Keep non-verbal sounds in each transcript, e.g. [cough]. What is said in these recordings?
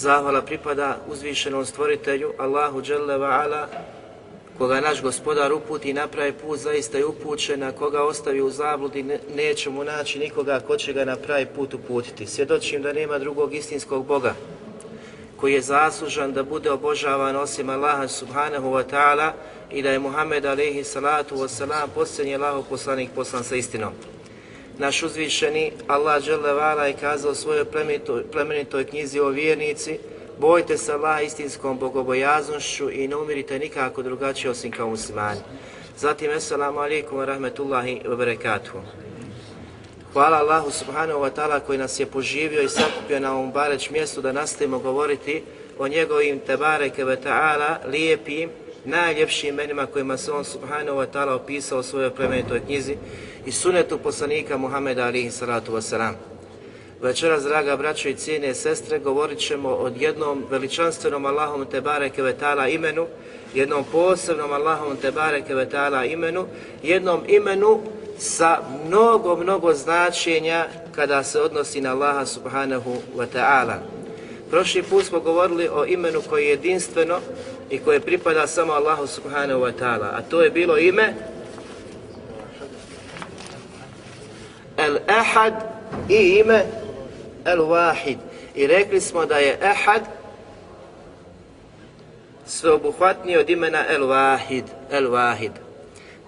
Zahvala pripada uzvišenom stvoritelju Allahu Đalla wa Ala koga naš gospodar uputi i napravi put zaista je upućen, a koga ostavi u zabludi ne, neće mu naći nikoga ko će ga na pravi put uputiti. Svjedočim da nema drugog istinskog Boga koji je zaslužan da bude obožavan osim Allaha subhanahu wa ta'ala i da je Muhammed alaihi salatu wa salam posljednji Allahov poslanik poslan sa istinom. Naš uzvišeni Allah Đelevala je kazao svojoj plemenitoj, plemenitoj knjizi o vjernici Bojte se Allah istinskom bogobojaznošću i ne umirite nikako drugačije osim kao muslimani. Zatim, assalamu alaikum wa rahmetullahi wa barakatuhu. Hvala Allahu subhanahu wa ta'ala koji nas je poživio i sakupio na ovom bareć mjestu da nastavimo govoriti o njegovim tebareke ve ta'ala lijepim, najljepšim imenima kojima se on subhanahu wa ta'ala opisao u svojoj plemenitoj knjizi i sunetu poslanika Muhammeda alihi salatu wasalam. Večeras, draga braćo i cijene sestre, govorit ćemo o jednom veličanstvenom Allahom Tebareke Vetala imenu, jednom posebnom Allahom Tebareke Vetala imenu, jednom imenu sa mnogo, mnogo značenja kada se odnosi na Allaha subhanahu wa ta'ala. Prošli put smo govorili o imenu koje je jedinstveno i koje pripada samo Allahu subhanahu wa ta'ala, a to je bilo ime El-Ahad i ime El-Wahid. I rekli smo da je Ahad sveobuhvatniji od imena El-Wahid. El-Wahid.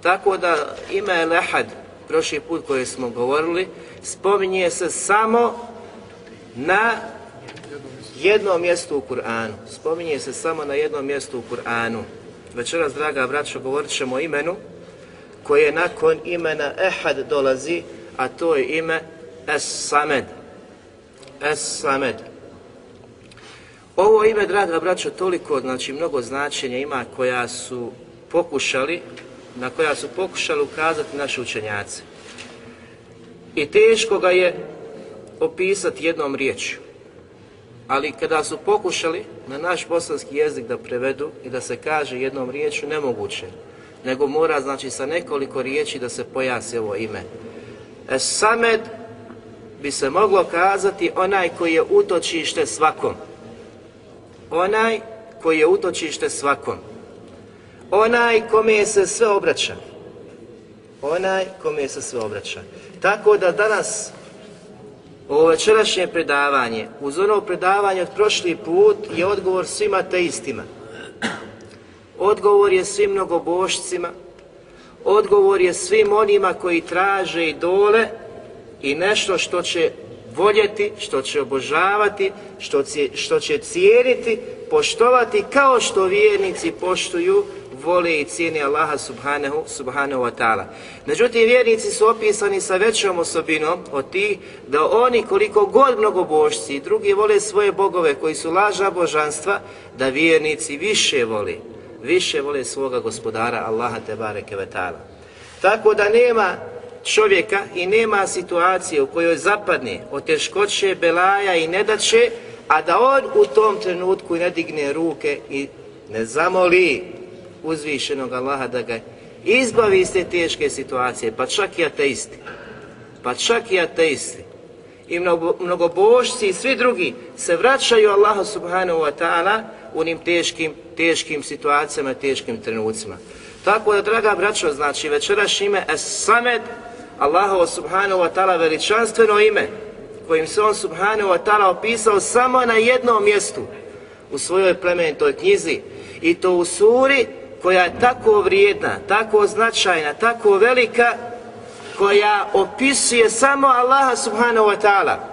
Tako da ime El-Ahad, prošli put koje smo govorili, spominje se samo na jednom mjestu u Kur'anu. Spominje se samo na jednom mjestu u Kur'anu. Večeras, draga braćo, govorit ćemo o imenu koje nakon imena Ehad dolazi, a to je ime Es-Samed. Es-Samed. Ovo ime, draga braćo, toliko, znači, mnogo značenja ima koja su pokušali, na koja su pokušali ukazati naši učenjaci. I teško ga je opisati jednom riječju. Ali kada su pokušali na naš bosanski jezik da prevedu i da se kaže jednom riječju, nemoguće. Nego mora, znači, sa nekoliko riječi da se pojasi ovo ime. Es-Samed bi se moglo kazati onaj koji je utočište svakom. Onaj koji je utočište svakom. Onaj kome se sve obraća. Onaj kome se sve obraća. Tako da danas ovo večerašnje predavanje, uz ono predavanje od prošli put, je odgovor svim ateistima. Odgovor je svim mnogobošcima, odgovor je svim onima koji traže idole i nešto što će voljeti, što će obožavati, što će, što će cijeniti, poštovati kao što vjernici poštuju, vole i cijene Allaha subhanahu, subhanahu wa ta'ala. Međutim, vjernici su opisani sa većom osobinom od tih da oni koliko god mnogobožci i drugi vole svoje bogove koji su laža božanstva, da vjernici više vole više vole svoga gospodara Allaha te bareke ve taala. Tako da nema čovjeka i nema situacije u kojoj zapadne od teškoće, belaja i nedaće, a da on u tom trenutku ne digne ruke i ne zamoli uzvišenog Allaha da ga izbavi iz te teške situacije, pa čak i ateisti. Pa čak i ateisti i mnogo, mnogobožci i svi drugi se vraćaju Allahu subhanahu wa ta'ala u onim teškim, teškim situacijama, teškim trenucima. Tako da, draga braćo, znači večeraš ime Es-Samed, Allahu subhanahu wa ta'ala veličanstveno ime, kojim se on subhanahu wa ta'ala opisao samo na jednom mjestu u svojoj plemenitoj knjizi i to u suri koja je tako vrijedna, tako značajna, tako velika koja opisuje samo Allaha subhanahu wa ta'ala.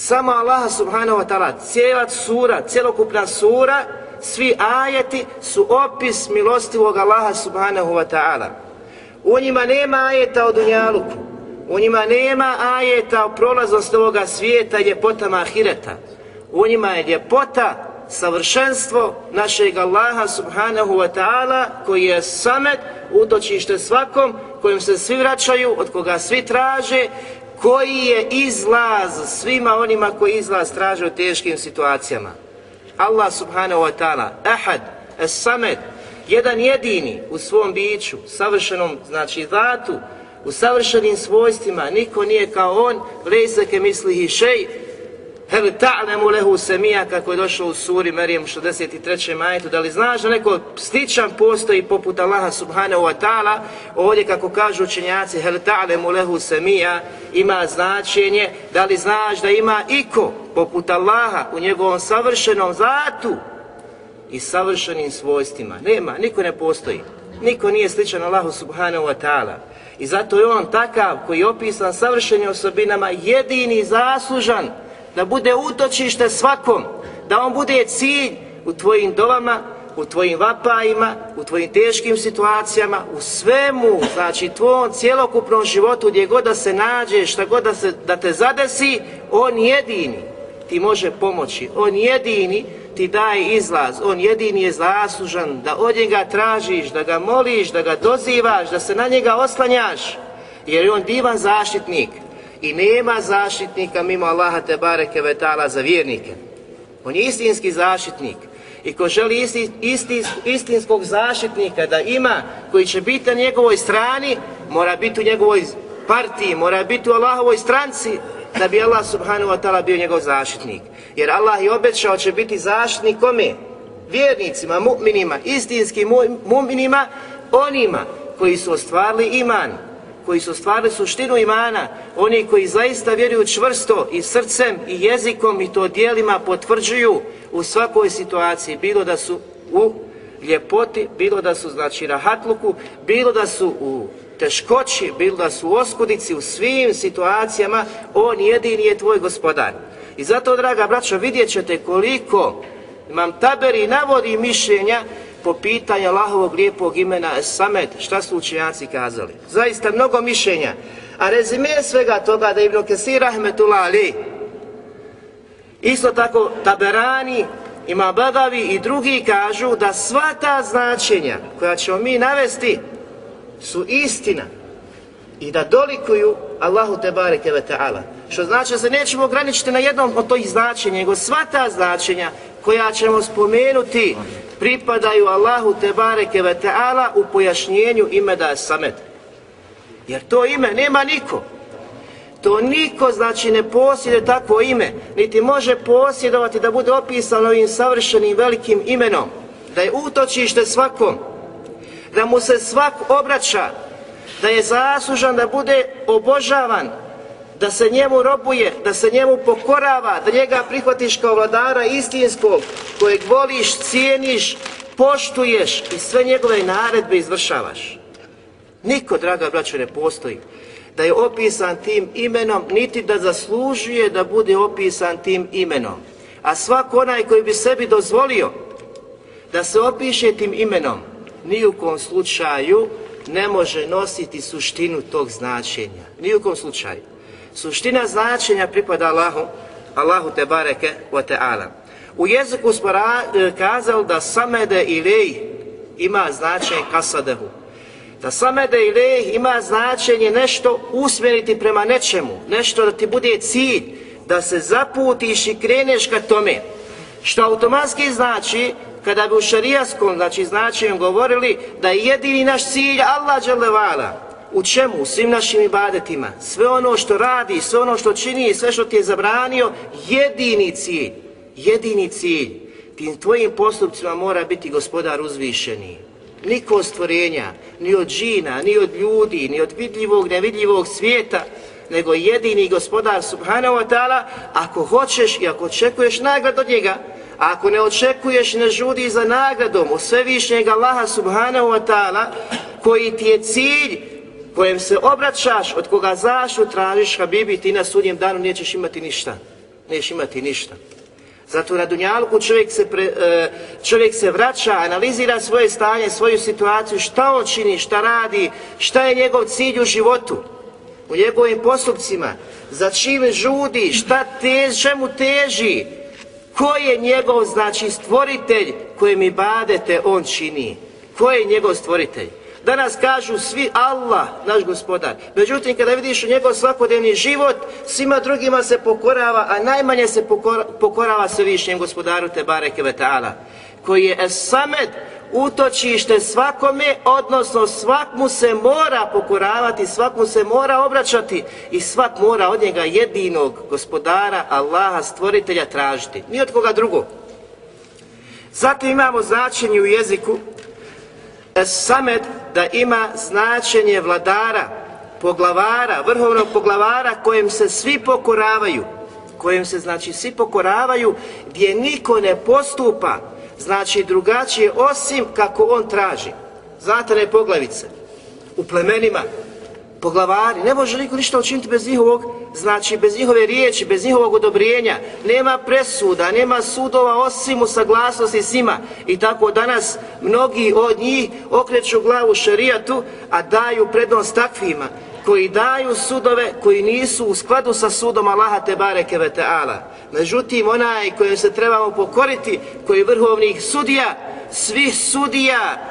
Samo Allah subhanahu wa ta'ala. Cijela sura, cijelokupna sura, svi ajeti su opis milostivog Allaha subhanahu wa ta'ala. U njima nema ajeta o dunjaluku. U njima nema ajeta o prolaznosti ovoga svijeta i ljepotama ahireta. U njima je ljepota savršenstvo našeg Allaha subhanahu wa ta'ala koji je samet utočište svakom kojim se svi vraćaju, od koga svi traže, koji je izlaz svima onima koji izlaz traže u teškim situacijama. Allah subhanahu wa ta'ala, ahad, es samet, jedan jedini u svom biću, savršenom, znači zatu, u savršenim svojstvima, niko nije kao on, lejseke mislihi šej, Hel ta'lemu lehu semija kako je došlo u suri Merijem 63. majetu, da li znaš da neko sličan postoji poput Allaha subhanahu wa ta'ala, ovdje kako kažu učenjaci, hel ta'lemu lehu semija ima značenje, da li znaš da ima iko poput Allaha u njegovom savršenom zatu i savršenim svojstvima. Nema, niko ne postoji. Niko nije sličan Allahu subhanahu wa ta'ala. I zato je on takav koji je opisan savršenim osobinama jedini zaslužan da bude utočište svakom, da on bude cilj u tvojim dovama, u tvojim vapajima, u tvojim teškim situacijama, u svemu, znači tvojom cjelokupnom životu, gdje god da se nađe, šta god da, se, da te zadesi, on jedini ti može pomoći, on jedini ti daje izlaz, on jedini je zaslužan da od njega tražiš, da ga moliš, da ga dozivaš, da se na njega oslanjaš, jer je on divan zaštitnik, i nema zaštitnika mimo Allaha te bareke ve ta'ala za vjernike. On je istinski zaštitnik. I ko želi isti, isti, istinskog zaštitnika da ima, koji će biti na njegovoj strani, mora biti u njegovoj partiji, mora biti u Allahovoj stranci, da bi Allah subhanahu wa ta'ala bio njegov zaštitnik. Jer Allah je obećao će biti zaštitnik kome? Vjernicima, mu'minima, istinskim mu'minima, onima koji su ostvarili iman, koji su stvarili suštinu imana, oni koji zaista vjeruju čvrsto i srcem i jezikom i to dijelima potvrđuju u svakoj situaciji, bilo da su u ljepoti, bilo da su znači rahatluku, bilo da su u teškoći, bilo da su u oskudici, u svim situacijama, on jedini je tvoj gospodar. I zato, draga braćo, vidjet ćete koliko imam taberi navodi mišljenja po pitanju Allahovog lijepog imena Samet, šta su učenjaci kazali? Zaista mnogo mišljenja. A rezime svega toga da Ibn Kesir Rahmetullah Ali, isto tako Taberani, ima Badavi i drugi kažu da sva ta značenja koja ćemo mi navesti su istina i da dolikuju Allahu te bareke ve ta'ala. Što znači da se nećemo ograničiti na jednom od tih značenja, nego sva ta značenja koja ćemo spomenuti pripadaju Allahu te bareke ve Teala u pojašnjenju ime da je samet. Jer to ime nema niko. To niko znači ne posjede takvo ime, niti može posjedovati da bude opisano ovim savršenim velikim imenom, da je utočište svakom, da mu se svak obraća, da je zaslužan da bude obožavan, da se njemu robuje, da se njemu pokorava, da njega prihvatiš kao vladara istinskog, kojeg voliš, cijeniš, poštuješ i sve njegove naredbe izvršavaš. Niko, draga braćo, ne postoji da je opisan tim imenom, niti da zaslužuje da bude opisan tim imenom. A svak onaj koji bi sebi dozvolio da se opiše tim imenom, ni u kom slučaju ne može nositi suštinu tog značenja. Ni u kom slučaju. Suština značenja pripada Allahu, Allahu te bareke wa ta'ala. U jeziku smo e, kazali da samede ilej ima značenje kasadehu. Da samede ilej ima značenje nešto usmjeriti prema nečemu, nešto da ti bude cilj, da se zaputiš i kreneš ka tome. Što automatski znači kada bi u šarijaskom, znači značenju govorili da je jedini naš cilj Allah dželevala, u čemu? U svim našim ibadetima. Sve ono što radi, sve ono što čini, sve što ti je zabranio, jedini cilj, jedini cilj, tim tvojim postupcima mora biti gospodar uzvišeni. Niko od stvorenja, ni od džina, ni od ljudi, ni od vidljivog, nevidljivog svijeta, nego jedini gospodar subhanahu wa ta'ala, ako hoćeš i ako očekuješ nagrad od njega, a ako ne očekuješ ne žudi za nagradom u svevišnjeg Allaha subhanahu wa ta'ala, koji ti je cilj kojem se obraćaš, od koga zašu tražiš, Habibi, ti na sudnjem danu nećeš imati ništa. Nećeš imati ništa. Zato na Dunjalku čovjek se, pre, e, čovjek se vraća, analizira svoje stanje, svoju situaciju, šta on čini, šta radi, šta je njegov cilj u životu, u njegovim postupcima, za čime žudi, šta te, čemu teži, ko je njegov, znači, stvoritelj kojem mi badete on čini. Ko je njegov stvoritelj? Danas kažu svi Allah, naš gospodar. Međutim, kada vidiš u njegov svakodnevni život, svima drugima se pokorava, a najmanje se pokora, pokorava svevišnjem gospodaru Tebare Kvetala, koji je Esamed, utočište svakome, odnosno svak mu se mora pokoravati, svak mu se mora obraćati i svak mora od njega jedinog gospodara, Allaha, stvoritelja tražiti. Ni od koga drugog. Zatim imamo značenje u jeziku Samed da ima značenje vladara, poglavara, vrhovnog poglavara kojem se svi pokoravaju, kojem se znači svi pokoravaju, gdje niko ne postupa, znači drugačije osim kako on traži. Znate ne poglavice, u plemenima, poglavari, ne može niko ništa učiniti bez njihovog, znači bez njihove riječi, bez njihovog odobrenja, nema presuda, nema sudova osim u saglasnosti s njima. I tako danas mnogi od njih okreću glavu šarijatu, a daju prednost takvima, koji daju sudove koji nisu u skladu sa sudom Allaha te bareke ve taala. Međutim, onaj kojem se trebamo pokoriti, koji je vrhovnih sudija, svih sudija,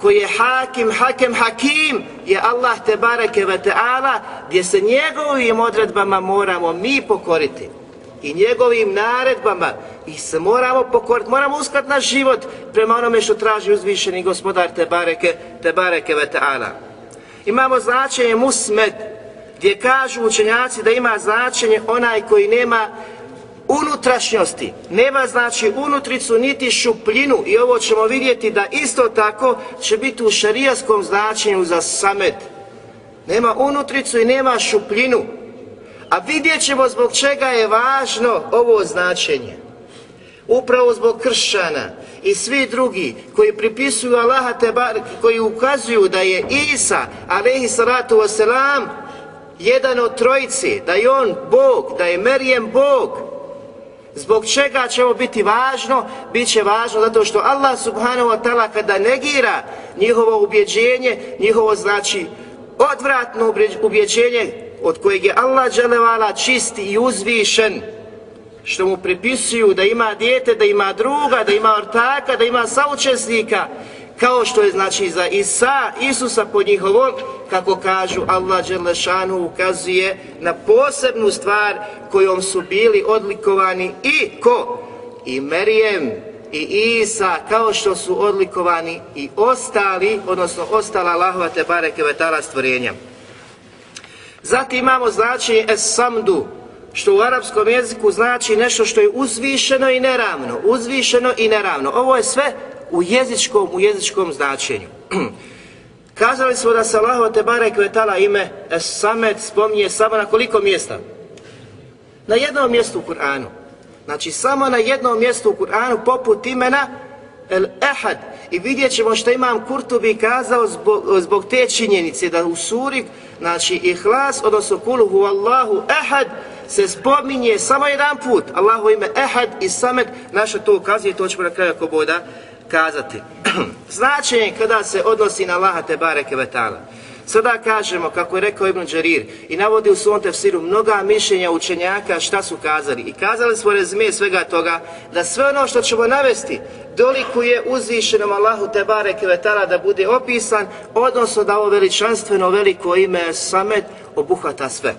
koji je hakim, hakem, hakim, je Allah te bareke ve ta'ala, gdje se njegovim odredbama moramo mi pokoriti. I njegovim naredbama i se moramo pokoriti, moramo uskladiti naš život prema onome što traži uzvišeni gospodar te bareke, te bareke ve ta'ala. Imamo značenje musmed, gdje kažu učenjaci da ima značenje onaj koji nema unutrašnjosti, nema znači unutricu niti šupljinu i ovo ćemo vidjeti da isto tako će biti u šarijaskom značenju za samet. Nema unutricu i nema šupljinu. A vidjet ćemo zbog čega je važno ovo značenje. Upravo zbog kršćana i svi drugi koji pripisuju Allaha Tebar, koji ukazuju da je Isa, alaihi salatu wasalam, jedan od trojici, da je on Bog, da je Merijem Bog, Zbog čega će ovo biti važno? Biće važno zato što Allah subhanahu wa ta'ala kada negira njihovo ubjeđenje, njihovo znači odvratno ubjeđenje od kojeg je Allah dželevala čisti i uzvišen, što mu pripisuju da ima dijete, da ima druga, da ima ortaka, da ima saučesnika, kao što je znači za Isa, Isusa po njihovom, kako kažu Allah Đelešanu ukazuje na posebnu stvar kojom su bili odlikovani i ko? I Merijem i Isa kao što su odlikovani i ostali, odnosno ostala Allahova te bareke vetala stvorenja. Zatim imamo značenje es-samdu, što u arapskom jeziku znači nešto što je uzvišeno i neravno, uzvišeno i neravno. Ovo je sve u jezičkom, u jezičkom značenju. [clears throat] Kazali smo da se Allahova Tebare Kvetala ime Samet spominje samo na koliko mjesta? Na jednom mjestu u Kur'anu. Znači samo na jednom mjestu u Kur'anu poput imena El Ehad. I vidjet ćemo što imam Kurtubi kazao zbog, zbog te činjenice da u suri, znači ihlas, odnosno Kuluhu Allahu Ehad, se spominje samo jedan put. Allahu ime Ehad i Samet, naša to ukazuje, to ćemo na kraju ako boda kazati. [clears throat] Značenje kada se odnosi na Allaha te bareke vetala. Sada kažemo, kako je rekao Ibn Đarir, i navodi u svom tefsiru mnoga mišljenja učenjaka šta su kazali. I kazali smo rezime svega toga, da sve ono što ćemo navesti, dolikuje uzvišenom Allahu te bareke vetala da bude opisan, odnosno da ovo veličanstveno veliko ime Samet obuhvata sve.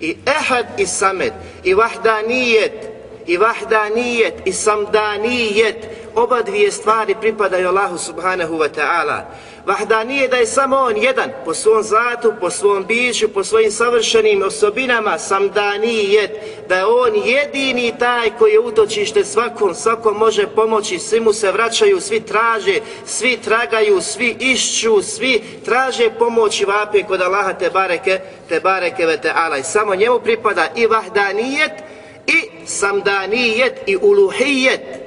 I Ehad i Samet, i Vahdanijet, i Vahdanijet, i Samdanijet, oba dvije stvari pripadaju Allahu subhanahu wa ta'ala. Vahda nije da je samo on jedan, po svom zatu, po svom biću, po svojim savršenim osobinama, sam da nije, da je on jedini taj koji je utočište svakom, svakom može pomoći, svi mu se vraćaju, svi traže, svi tragaju, svi išću, svi traže pomoći vape kod Allaha te bareke, te bareke ve ta'ala. I samo njemu pripada i vahdanijet, i samdanijet, i uluhijet.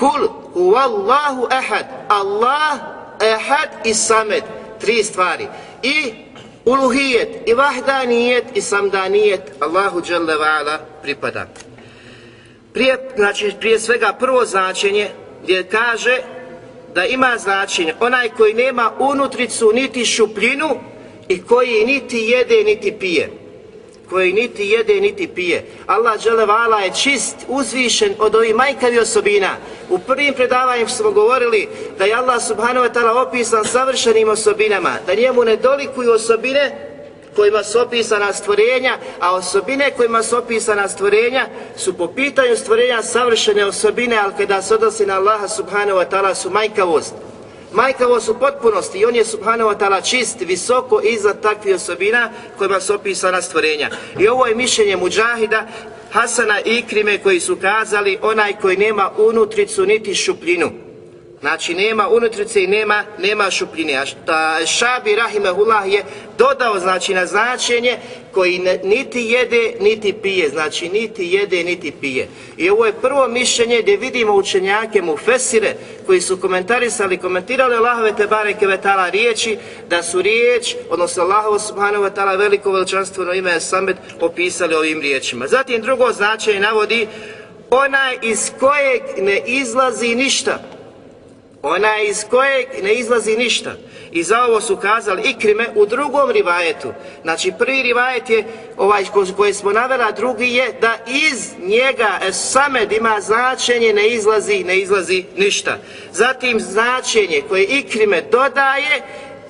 Kul huvallahu ahad, Allah ehad i samed, tri stvari. I uluhijet, i vahdanijet, i samdanijet, Allahu dželle ala pripada. Prije, znači, prije svega prvo značenje gdje kaže da ima značenje. Onaj koji nema unutricu niti šupljinu i koji niti jede niti pije koji niti jede niti pije. Allah dželevala je čist, uzvišen od ovih majkavi osobina. U prvim predavanjem smo govorili da je Allah subhanahu wa ta'ala opisan savršenim osobinama, da njemu ne dolikuju osobine kojima su opisana stvorenja, a osobine kojima su opisana stvorenja su po pitanju stvorenja savršene osobine, ali kada se odnosi na Allaha subhanahu wa ta'ala su majkavost. Majkavost u potpunosti i on je subhanahu wa ta'ala čist, visoko iznad takvih osobina kojima su opisana stvorenja. I ovo je mišljenje muđahida Hasana i Ikrime koji su kazali onaj koji nema unutricu niti šupljinu. Znači nema unutrice i nema nema šupljine. A šta Šabi Rahimehullah je dodao znači na značenje koji ne, niti jede niti pije. Znači niti jede niti pije. I ovo je prvo mišljenje gdje vidimo učenjake mu Fesire koji su komentarisali, komentirali Allahove te bareke vetala riječi da su riječ, odnosno Allahovo subhanahu wa ta'ala veliko veličanstveno ime Samet opisali ovim riječima. Zatim drugo značenje navodi onaj iz kojeg ne izlazi ništa ona iz kojeg ne izlazi ništa. I za ovo su kazali ikrime u drugom rivajetu. Znači prvi rivajet je ovaj koji smo navela, drugi je da iz njega samed ima značenje ne izlazi, ne izlazi ništa. Zatim značenje koje ikrime dodaje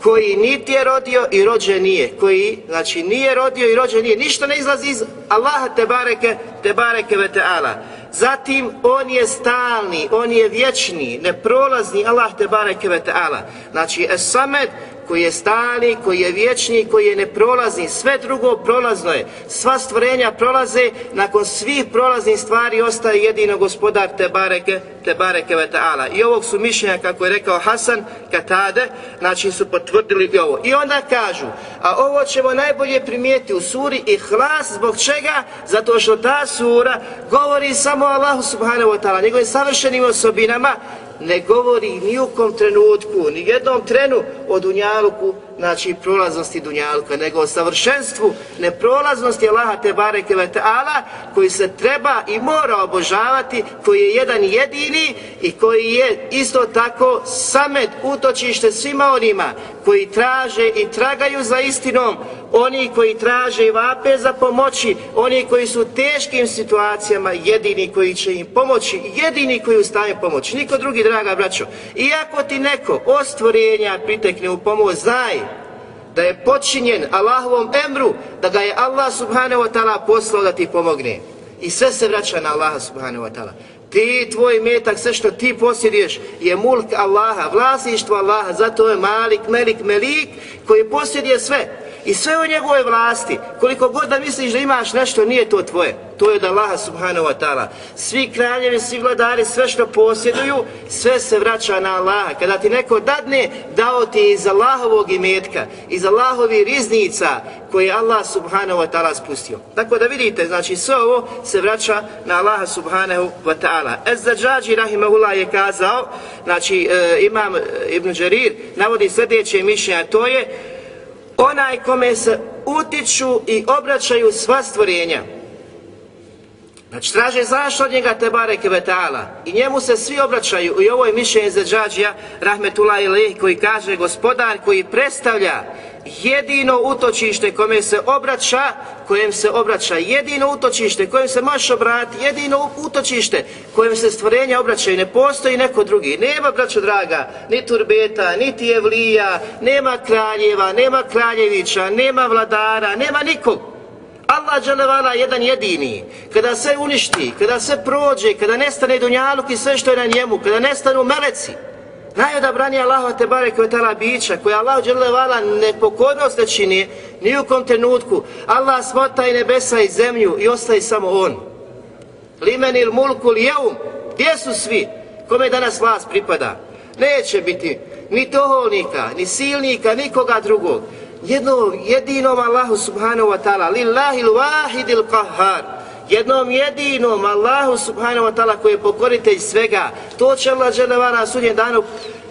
koji niti je rodio i rođen nije. Koji, znači, nije rodio i rođen nije. Ništa ne izlazi iz Allaha te bareke, te bareke ve te ala. Zatim, on je stalni, on je vječni, neprolazni, Allah te bareke ve ta'ala. Znači, es samed, koji je stali, koji je vječni, koji je neprolazni, sve drugo prolazno je. Sva stvorenja prolaze, nakon svih prolaznih stvari ostaje jedino gospodar te bareke, te bareke ve ta'ala. I ovog su mišljenja, kako je rekao Hasan Katade, znači su potvrdili i ovo. I onda kažu, a ovo ćemo najbolje primijeti u suri i hlas, zbog čega? Zato što ta sura govori samo Allahu subhanahu wa ta'ala, njegovim savršenim osobinama, ne govori ni u kom trenutku, ni jednom trenu o Dunjaluku, znači prolaznosti dunjalka, nego o savršenstvu neprolaznosti Allaha te bareke ve ta'ala, koji se treba i mora obožavati, koji je jedan jedini i koji je isto tako samet utočište svima onima koji traže i tragaju za istinom, oni koji traže i vape za pomoći, oni koji su u teškim situacijama, jedini koji će im pomoći, jedini koji ustaje pomoći, niko drugi, draga braćo. Iako ti neko od stvorenja pritekne u pomoć, znaj da je počinjen Allahovom emru, da ga je Allah subhanahu wa ta'ala poslao da ti pomogne. I sve se vraća na Allaha subhanahu wa ta'ala. Ti, tvoj metak, sve što ti posjeduješ je mulk Allaha, vlasništvo Allaha, zato je malik, melik, melik koji posjeduje sve i sve u njegove vlasti, koliko god da misliš da imaš nešto, nije to tvoje. To je od Allaha subhanahu wa ta'ala. Svi kraljevi, svi vladari, sve što posjeduju, sve se vraća na Allaha. Kada ti neko dadne, dao ti iz Allahovog imetka, iz Allahovi riznica, koje je Allah subhanahu wa ta'ala spustio. Tako da vidite, znači sve ovo se vraća na Allaha subhanahu wa ta'ala. Ez-Zađađi rahimahullah je kazao, znači e, imam e, Ibn Đarir, navodi sljedeće mišljenje, to je onaj kome se utiču i obraćaju sva stvorenja. Znači, traže zašto od njega te bareke vetala. I njemu se svi obraćaju. I ovo je mišljenje za džađija, rahmetullah ilih, koji kaže gospodar koji predstavlja jedino utočište kome se obraća, kojem se obraća jedino utočište, kojem se maš obrati, jedino utočište kojem se stvorenja obraćaju, ne postoji neko drugi. Nema, braćo draga, ni turbeta, niti evlija, nema kraljeva, nema kraljevića, nema vladara, nema nikog. Allah dželevala jedan jedini, kada se uništi, kada se prođe, kada nestane dunjaluk i sve što je na njemu, kada nestanu meleci, najodabrani Allahova te barek vetala bića, koja Allah dželevala nepokornost ne čini, ni u kom trenutku, Allah smota i nebesa i zemlju i ostaje samo On. Limenil mulkul jeum, gdje su svi? Kome danas vlast pripada? Neće biti ni toholnika, ni silnika, nikoga drugog. Jednom jedinom Allahu subhanahu wa ta'ala, lillahi l-wahidil qahhar. Jednom jedinom Allahu subhanahu wa ta'ala koji je pokoritelj svega. To će Allah dželevara na sudnjem danu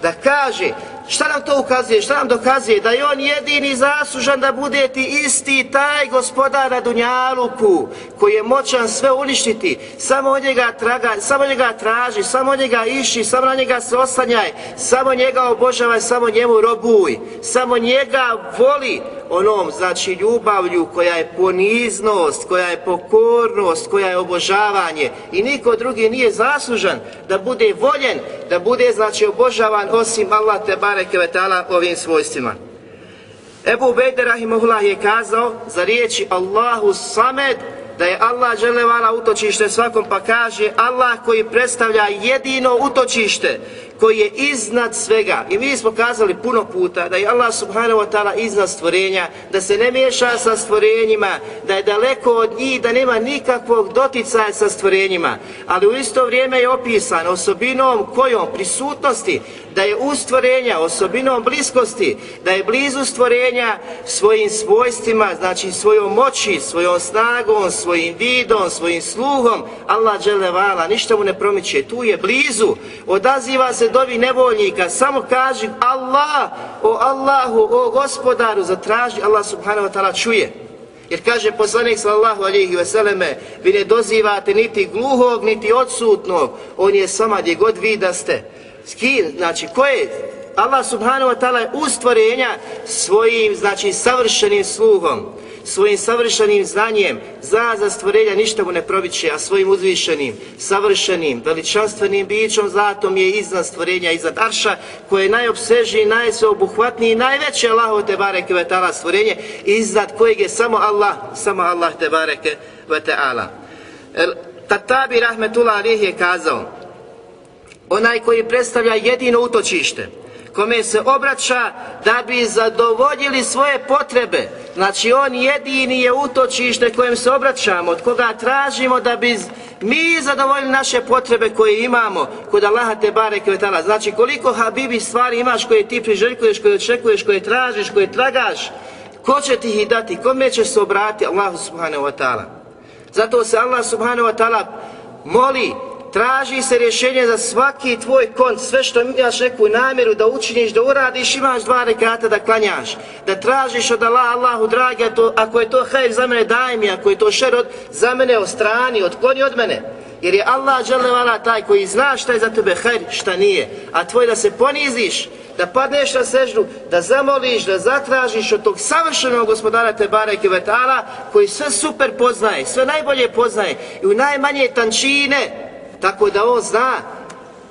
da kaže Šta nam to ukazuje? Šta nam dokazuje? Da je on jedini zaslužan da bude ti isti taj gospodar na Dunjaluku koji je moćan sve uništiti. Samo od njega traga, samo njega traži, samo njega iši, samo na njega se oslanjaj, samo njega obožavaj, samo njemu robuj, samo njega voli onom, znači ljubavlju koja je poniznost, koja je pokornost, koja je obožavanje i niko drugi nije zaslužan da bude voljen, da bude znači obožavan osim Allah te bareke ve taala ovim svojstvima. Ebu Bejde Rahimahullah je kazao za riječi Allahu Samed da je Allah želevala utočište svakom pa kaže Allah koji predstavlja jedino utočište koji je iznad svega. I mi smo kazali puno puta da je Allah subhanahu wa ta'ala iznad stvorenja, da se ne miješa sa stvorenjima, da je daleko od njih, da nema nikakvog doticaja sa stvorenjima. Ali u isto vrijeme je opisan osobinom kojom prisutnosti da je u stvorenja osobinom bliskosti, da je blizu stvorenja svojim svojstvima, znači svojom moći, svojom snagom, svojim vidom, svojim sluhom, Allah dželevala, ništa mu ne promiče, tu je blizu, odaziva se dovi nevoljnika, samo kaži Allah, o Allahu, o gospodaru, zatraži, Allah subhanahu wa ta'ala čuje. Jer kaže poslanik sallallahu alihi veseleme, vi ne dozivate niti gluhog, niti odsutnog, on je sama gdje god vi da ste. Skin, znači, ko je? Allah subhanahu wa ta'ala je stvorenja svojim, znači, savršenim sluhom, svojim savršenim znanjem, za za stvorenja ništa mu ne probiće, a svojim uzvišenim, savršenim, veličanstvenim bićom zlatom je iznad stvorenja, iznad arša, koje je najobsežniji, najsveobuhvatniji, najveće Allahu te bareke ve ta'ala stvorenje, iznad kojeg je samo Allah, samo Allah te bareke ve ta'ala. Tatabi rahmetullah alih je kazao, onaj koji predstavlja jedino utočište, kome se obraća da bi zadovoljili svoje potrebe. Znači on jedini je utočište kojem se obraćamo, od koga tražimo da bi mi zadovoljili naše potrebe koje imamo kod Allaha te bare kvetala. Znači koliko habibi stvari imaš koje ti priželjkuješ, koje očekuješ, koje tražiš, koje tragaš, ko će ti ih dati, kome ćeš se obrati Allahu subhanahu wa ta'ala. Zato se Allah subhanahu wa ta'ala moli traži se rješenje za svaki tvoj kont, sve što imaš neku namjeru da učiniš, da uradiš, imaš dva rekata da klanjaš, da tražiš od Allah, Allahu dragi, to, ako je to hajr za mene, daj mi, ako je to šer od, za mene, od strani, odkloni od mene. Jer je Allah dželevala taj koji zna šta je za tebe hajr, šta nije. A tvoj da se poniziš, da padneš na seždu, da zamoliš, da zatražiš od tog savršenog gospodara Tebare Kvetala koji sve super poznaje, sve najbolje poznaje i u najmanje tančine, tako da on zna,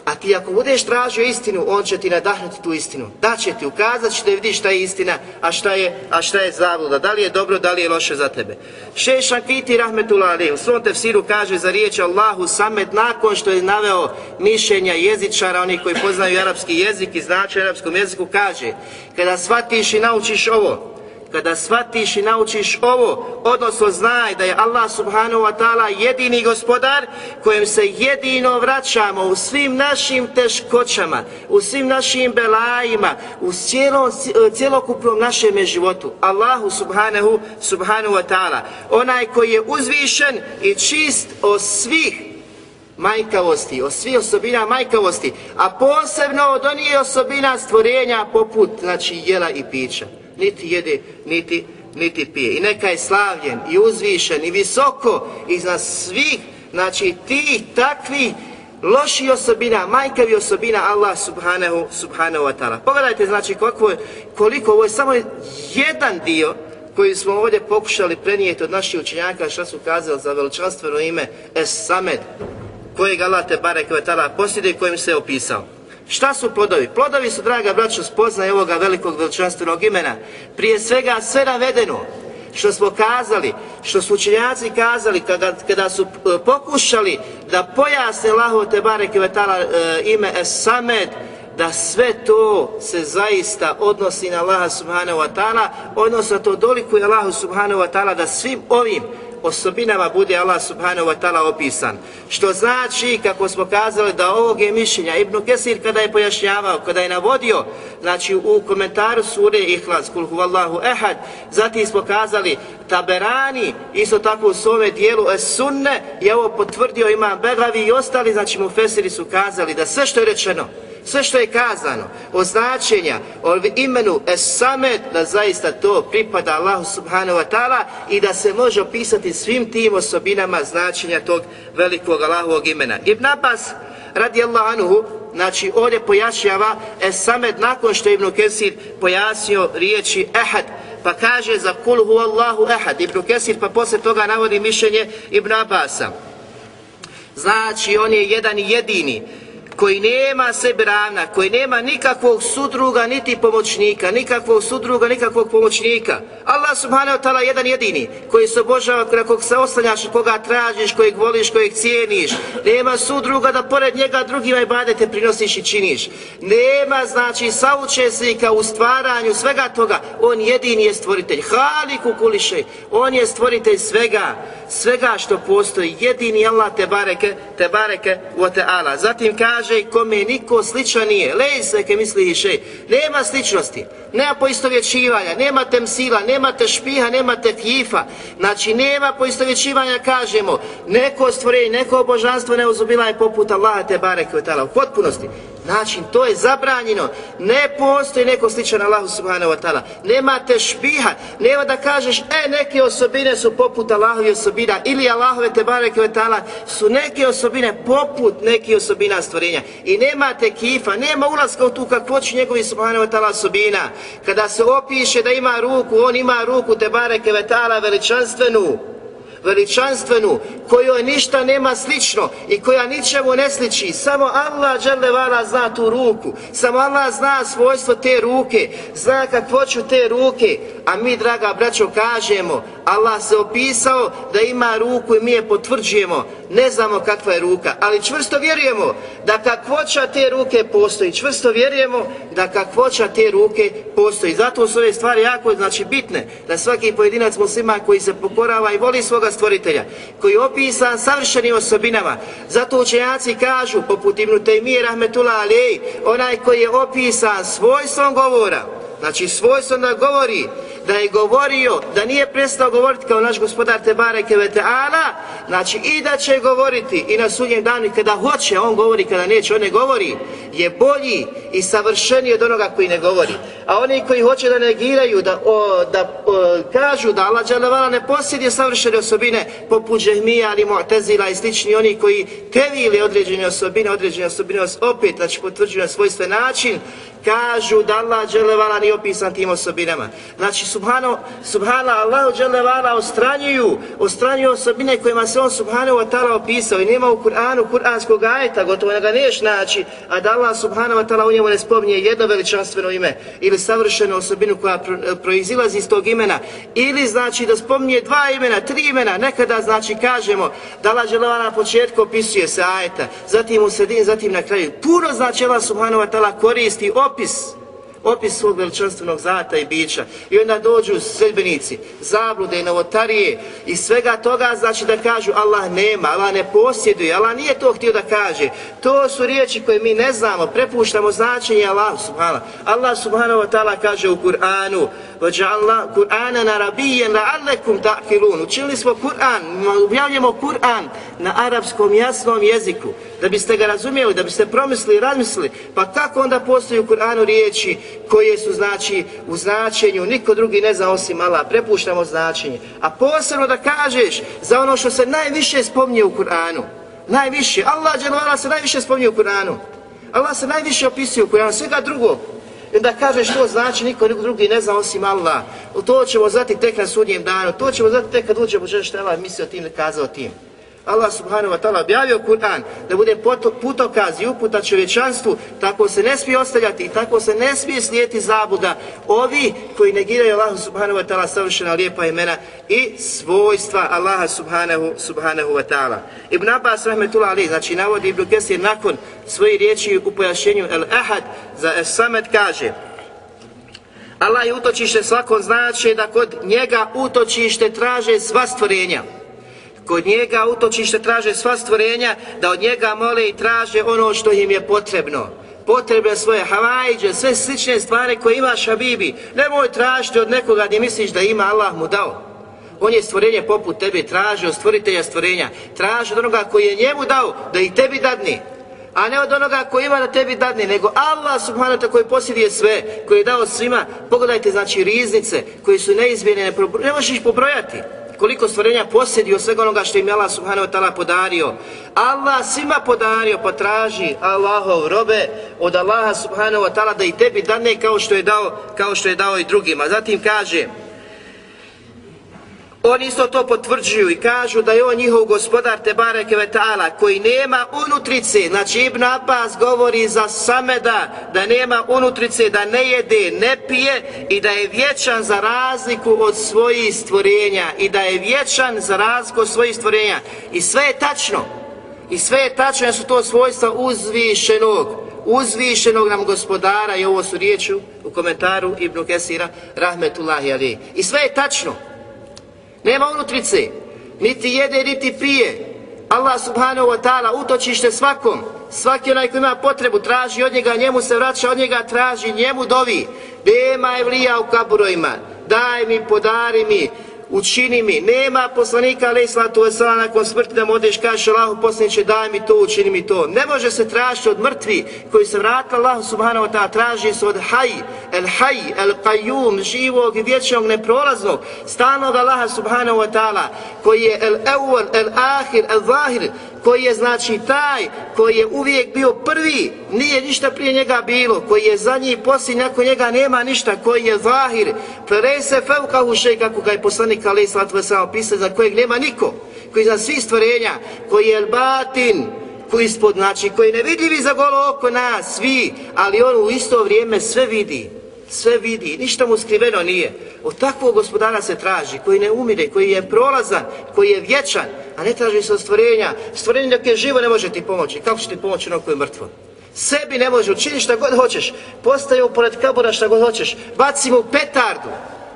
a ti ako budeš tražio istinu, on će ti nadahnuti tu istinu. Da će ti ukazat, će da vidiš šta je istina, a šta je, a šta je zabluda. da li je dobro, da li je loše za tebe. Šešan Kiti Rahmetullah Ali, u svom tefsiru kaže za riječ Allahu Samet, nakon što je naveo mišljenja jezičara, oni koji poznaju arapski jezik i znače arapskom jeziku, kaže, kada shvatiš i naučiš ovo, kada shvatiš i naučiš ovo, odnosno znaj da je Allah subhanahu wa ta'ala jedini gospodar kojem se jedino vraćamo u svim našim teškoćama, u svim našim belajima, u cijelom, cijelokupnom našem životu. Allahu subhanahu, subhanahu wa ta'ala, onaj koji je uzvišen i čist od svih majkavosti, od svih osobina majkavosti, a posebno od onih osobina stvorenja poput, znači, jela i pića niti jede, niti, niti pije. I neka je slavljen i uzvišen i visoko iznad svih, znači ti takvi loši osobina, majkavi osobina Allah subhanahu, subhanahu wa ta'ala. Pogledajte znači koliko, koliko ovo je samo jedan dio koji smo ovdje pokušali prenijeti od naših učenjaka što su kazali za veličanstveno ime Es Samed, kojeg Allah te barek wa ta'ala posljede kojim se je opisao. Šta su plodovi? Plodovi su, draga braćo, spoznaje ovoga velikog veličanstvenog imena. Prije svega sve navedeno što smo kazali, što su učenjaci kazali kada, kada su e, pokušali da pojasne Allahu te bareke vetala e, ime Esamed, da sve to se zaista odnosi na Allaha subhanahu wa ta'ala, odnosno to doliko je Allahu subhanahu wa ta'ala da svim ovim osobinama bude Allah subhanahu wa ta'ala opisan. Što znači, kako smo kazali, da ovog je mišljenja Ibn Kesir kada je pojašnjavao, kada je navodio, znači u komentaru sure Ihlas, kul huvallahu ehad, zatim smo kazali, Taberani, isto tako u svome dijelu es sunne, je ovo potvrdio imam Begavi i ostali, znači mu Fesiri su kazali da sve što je rečeno, sve što je kazano o značenja, o imenu Esamed, da zaista to pripada Allahu subhanahu wa ta'ala i da se može opisati svim tim osobinama značenja tog velikog Allahovog imena. Ibn Abbas, radijallahu anhu, znači ovdje pojašnjava Esamed nakon što je Ibn Kesir pojasnio riječi Ehad, pa kaže za kul hu Allahu Ehad, Ibn Kesir pa posle toga navodi mišljenje Ibn Abbasa. Znači on je jedan jedini, koji nema sebi ravna, koji nema nikakvog sudruga niti pomoćnika, nikakvog sudruga, nikakvog pomoćnika. Allah subhanahu wa ta'ala jedan jedini, koji se obožava, na kog se oslanjaš, koga tražiš, kojeg voliš, kojeg cijeniš. Nema sudruga da pored njega drugima ibadete prinosiš i činiš. Nema, znači, saučesnika u stvaranju svega toga. On jedini je stvoritelj. Haliku kuliše. On je stvoritelj svega, svega što postoji. Jedini Allah te bareke, te bareke, wa ta'ala. Zatim kaže, kaže kome niko sličan nije. Lej se ke misli še. Nema sličnosti. Nema poistovjećivanja. Nema temsila. Nema te špiha. Nema tekjifa. Znači nema poistovjećivanja kažemo. Neko stvorenje, neko božanstvo ne uzubila je poput Allaha te bareke. U potpunosti. Znači, to je zabranjeno. Ne postoji neko sličan Allahu subhanahu wa ta'ala. Nema te špiha. Nema da kažeš, e, neke osobine su poput Allahovi osobina. Ili Allahove te bareke wa ta'ala su neke osobine poput neke osobina stvorenja. I nema te kifa, nema ulaska u tu kakvoću njegovi subhanahu wa ta'ala osobina. Kada se opiše da ima ruku, on ima ruku te bareke wa ta'ala veličanstvenu veličanstvenu, kojoj ništa nema slično i koja ničemu ne sliči. Samo Allah dželevala zna tu ruku. Samo Allah zna svojstvo te ruke. Zna kakvoću te ruke. A mi, draga braćo, kažemo, Allah se opisao da ima ruku i mi je potvrđujemo. Ne znamo kakva je ruka, ali čvrsto vjerujemo da kakvoća te ruke postoji. Čvrsto vjerujemo da kakvoća te ruke postoji. Zato su ove stvari jako znači, bitne da svaki pojedinac muslima koji se pokorava i voli svoga stvoritelja, koji je opisan savršenim osobinama. Zato učenjaci kažu, poput Ibnu Tejmije Rahmetullah Ali, onaj koji je opisan svojstvom govora, znači svojstvom da govori, da je govorio, da nije prestao govoriti kao naš gospodar Tebare Keveteala, znači i da će govoriti i na sudnjem danu kada hoće, on govori, kada neće, on ne govori, je bolji i savršeniji od onoga koji ne govori. A oni koji hoće da negiraju, da, o, da o, kažu da Allah Đalavala ne posjeduje savršene osobine poput Džehmija ali Mu'tezila i slični oni koji tevili određene osobine, određene osobine opet, znači potvrđuju na svojstven način, kažu da Allah Đalavala nije opisan tim osobinama. Znači, su subhana Allahu Đalevala ostranjuju, ostranjuju osobine kojima se on subhanahu wa ta'ala opisao. I nema u Kur'anu kur'anskog ajeta, gotovo ne ga neš naći, a da Allah subhanahu wa ta'ala u njemu ne spominje jedno veličanstveno ime ili savršenu osobinu koja pro, e, proizilazi iz tog imena. Ili znači da spominje dva imena, tri imena, nekada znači kažemo da Allah Đalevala na početku opisuje se ajeta, zatim u sredini, zatim na kraju. Puno znači Allah subhanahu wa ta'ala koristi opis opis svog veličanstvenog zata i bića. I onda dođu sredbenici, zablude i novotarije i svega toga znači da kažu Allah nema, Allah ne posjeduje, Allah nije to htio da kaže. To su riječi koje mi ne znamo, prepuštamo značenje Allah subhanahu. Allah subhanahu wa ta'ala kaže u Kur'anu وَجَعَلْنَا قُرْآنًا عَرَبِيًّا لَعَلَّكُمْ تَعْقِلُونَ Učinili smo Kur'an, objavljamo Kur'an na arapskom jasnom jeziku, da biste ga razumijeli, da biste promislili, razmislili, pa kako onda postoji u Kur'anu riječi koje su znači u značenju, niko drugi ne zna osim Allah, prepuštamo značenje. A posebno da kažeš za ono što se najviše spominje u Kur'anu, najviše, Allah dželvala se najviše spominje u Kur'anu, Allah se najviše opisuje u Kur'anu, svega drugog, I da kaže što znači niko drugi ne zna osim Allah. To ćemo znati tek na sudnjem danu. To ćemo znati tek kad uđemo što je Allah mislio tim ili kazao tim. Allah subhanahu wa ta'ala objavio Kur'an da bude putokaz i uputa čovječanstvu, tako se ne smije ostavljati i tako se ne smije slijeti zabuda ovi koji negiraju Allah subhanahu wa ta'ala savršena lijepa imena i svojstva Allaha subhanahu, subhanahu wa ta'ala. Ibn Abbas rahmetullah ali, znači navodi Ibn Kesir nakon svoje riječi u pojašenju El Ahad za Es Samet kaže Allah je utočište svakom znači da kod njega utočište traže sva stvorenja kod njega utočište traže sva stvorenja, da od njega mole i traže ono što im je potrebno. Potrebe svoje havajđe, sve slične stvari koje imaš Habibi. Nemoj tražiti od nekoga gdje misliš da ima Allah mu dao. On je stvorenje poput tebe, traži od stvoritelja stvorenja. Traži od onoga koji je njemu dao da i tebi dadni. A ne od onoga koji ima da tebi dadni, nego Allah subhanahu wa koji posjeduje sve, koji je dao svima. Pogledajte, znači, riznice koji su neizmjene, ne, ne možeš ih pobrojati koliko stvorenja posjedi od svega onoga što im je Allah subhanahu wa ta'ala podario. Allah svima podario, pa potraži Allahov robe od Allaha subhanahu wa ta'ala da i tebi dane kao što je dao, kao što je dao i drugima. Zatim kaže, Oni isto to potvrđuju i kažu da je on njihov gospodar Tebare Kevetala koji nema unutrice, znači Ibn Abbas govori za Sameda da nema unutrice, da ne jede, ne pije i da je vječan za razliku od svojih stvorenja i da je vječan za razliku od svojih stvorenja. I sve je tačno. I sve je tačno jer su to svojstva uzvišenog uzvišenog nam gospodara. I ovo su riječi u komentaru Ibn Kesira Rahmetullahi Ali i sve je tačno. Nema unutrice, niti jede, niti pije. Allah subhanahu wa ta'ala utočište svakom, svaki onaj koji ima potrebu, traži od njega, njemu se vraća, od njega traži, njemu dovi. Nema evlija u kaburojima, daj mi, podari mi, učini mi. Nema poslanika, alaih sallatu wasallam nakon smrti da mu odeš, kažeš Allahu poslaniće, daj mi to, učini mi to. Ne može se tražiti od mrtvi koji se vratila Allahu subhanahu wa ta'ala, traži se od haj, el haj, el qayyum, živog i vječnog neprolaznog, stanog Allaha subhanahu wa ta'ala, koji je el evvel, el ahir, el zahir, koji je znači taj koji je uvijek bio prvi, nije ništa prije njega bilo, koji je za njih poslije, nakon njega nema ništa, koji je zahir, prese se fevka kako ga je poslanik Ali Islat Vesama pisao, za kojeg nema niko, koji za svi stvorenja, koji je batin, koji ispod, znači, koji je nevidljivi za golo oko nas, svi, ali on u isto vrijeme sve vidi, sve vidi, ništa mu skriveno nije. Od takvog gospodara se traži, koji ne umire, koji je prolazan, koji je vječan, a ne traži se od stvorenja. Stvorenje dok je živo ne može ti pomoći. Kako će ti pomoći ono koje je mrtvo? Sebi ne može, učini šta god hoćeš. Postaje pored kabura šta god hoćeš. Baci mu petardu.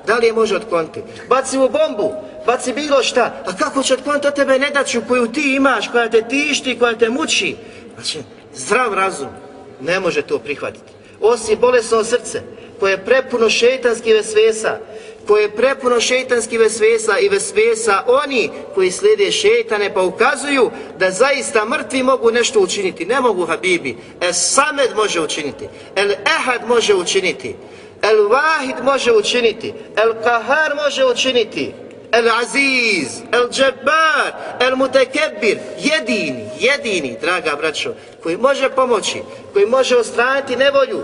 Da li je može otkloniti? Baci mu bombu. Baci bilo šta. A kako će otkloniti od tebe nedaću koju ti imaš, koja te tišti, koja te muči? Znači, zdrav razum ne može to prihvatiti. Osim bolesno srce, koje je prepuno šeitanskih vesvesa, koje je prepuno šeitanskih vesvesa i vesvesa oni koji slijede šeitane pa ukazuju da zaista mrtvi mogu nešto učiniti. Ne mogu Habibi. El Samed može učiniti. El Ehad može učiniti. El Vahid može učiniti. El Kahar može učiniti. El Aziz, El Džabbar, El Mutekebir, jedini, jedini, draga braćo, koji može pomoći, koji može ostraniti nevolju,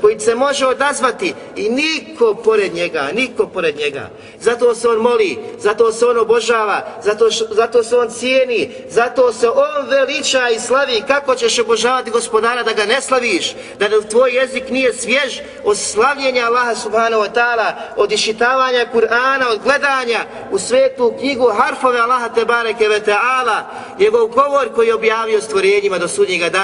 koji se može odazvati i niko pored njega, niko pored njega. Zato se on moli, zato se on obožava, zato, zato se on cijeni, zato se on veliča i slavi. Kako ćeš obožavati gospodara da ga ne slaviš, da tvoj jezik nije svjež od slavljenja Allaha subhanahu wa ta'ala, od išitavanja Kur'ana, od gledanja u svetu knjigu harfove Allaha te bareke ve ta'ala, njegov govor koji je objavio stvorenjima do sudnjega dana.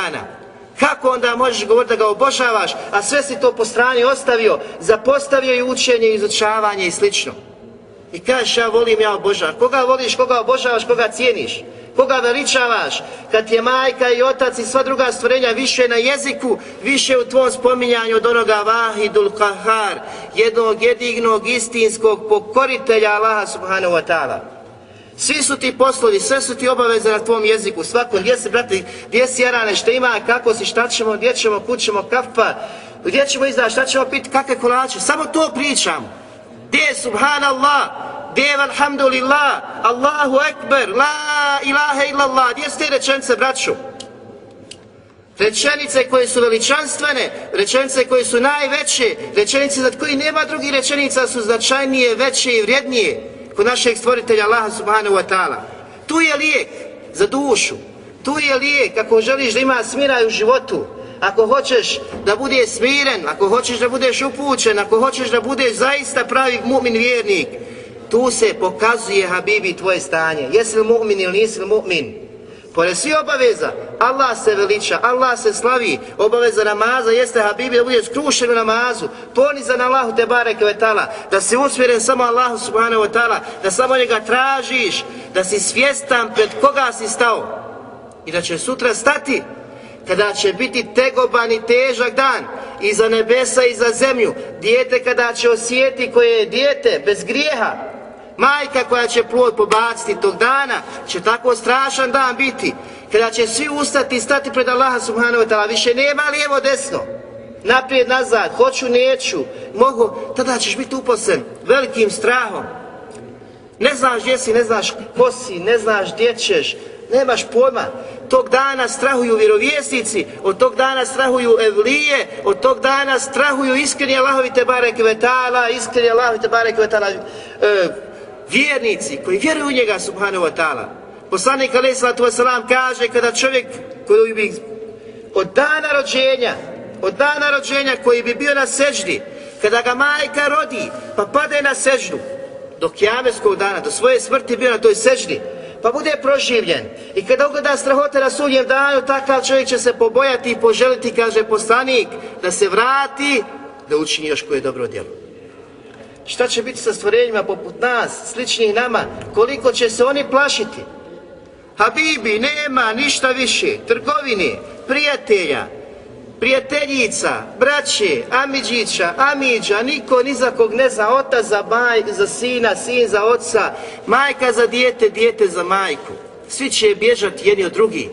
Kako onda možeš govoriti da ga obožavaš, a sve si to po strani ostavio, zapostavio i učenje, izučavanje i slično. I kažeš ja volim, ja obožavam. Koga voliš, koga obožavaš, koga cijeniš? Koga veličavaš? Kad je majka i otac i sva druga stvorenja više na jeziku, više u tvom spominjanju od onoga Vahidul Kahar, jednog jedignog istinskog pokoritelja Allaha subhanahu wa ta'ala. Svi su ti poslovi, sve su ti obaveze na tvom jeziku, svako, gdje si, brate, gdje si jarane, šta ima, kako si, šta ćemo, gdje ćemo, kućemo, kafa, gdje ćemo izdati, šta ćemo piti, kakve kolače, samo to pričam. Gdje je subhanallah, gdje je alhamdulillah, Allahu ekber, la ilaha illallah, gdje ste rečence, braću? Rečenice koje su veličanstvene, rečenice koje su najveće, rečenice za koji nema drugih rečenica su značajnije, veće i vrijednije kod našeg stvoritelja Allaha subhanahu wa ta'ala. Tu je lijek za dušu. Tu je lijek ako želiš da ima smiraj u životu. Ako hoćeš da bude smiren, ako hoćeš da budeš upućen, ako hoćeš da budeš zaista pravi mu'min vjernik, tu se pokazuje, Habibi, tvoje stanje. Jesi li mu'min ili nisi li mu'min? Pored svi obaveza, Allah se veliča, Allah se slavi, obaveza namaza jeste Habibi da budeš skrušen u namazu, ponizan Allahu te bareke ve ta'ala, da si usmjeren samo Allahu subhanahu wa ta'ala, da samo njega tražiš, da si svjestan pred koga si stao. I da će sutra stati kada će biti tegoban i težak dan. I za nebesa i za zemlju, dijete kada će osjeti koje je dijete bez grijeha, majka koja će plod pobaciti tog dana, će tako strašan dan biti, kada će svi ustati i stati pred Allaha subhanahu wa ta'ala, više nema lijevo desno, naprijed nazad, hoću, neću, mogu, tada ćeš biti uposlen velikim strahom. Ne znaš gdje si, ne znaš ko si, ne znaš gdje ćeš, nemaš pojma. Tog dana strahuju vjerovjesnici, od tog dana strahuju evlije, od tog dana strahuju iskreni Allahovi te barek vetala, iskreni Allahovi te barek vetala, e, vjernici koji vjeruju u njega subhanahu wa ta'ala. Poslanik alaih sallatu wasalam kaže kada čovjek koji bi od dana rođenja, od dana rođenja koji bi bio na seždi, kada ga majka rodi pa pade na seždu, do kjameskog dana, do svoje smrti bio na toj seždi, pa bude proživljen. I kada ugleda strahote na sudnjem danu, takav čovjek će se pobojati i poželiti, kaže poslanik, da se vrati, da učini još koje dobro djelo. Šta će biti sa stvorenjima poput nas, sličnih nama, koliko će se oni plašiti? Habibi, nema ništa više, trgovine, prijatelja, prijateljica, braće, Amidžića, Amidža, niko ni za kog ne za otac, za, maj, za sina, sin za oca, majka za dijete, dijete za majku. Svi će bježati jedni od drugih.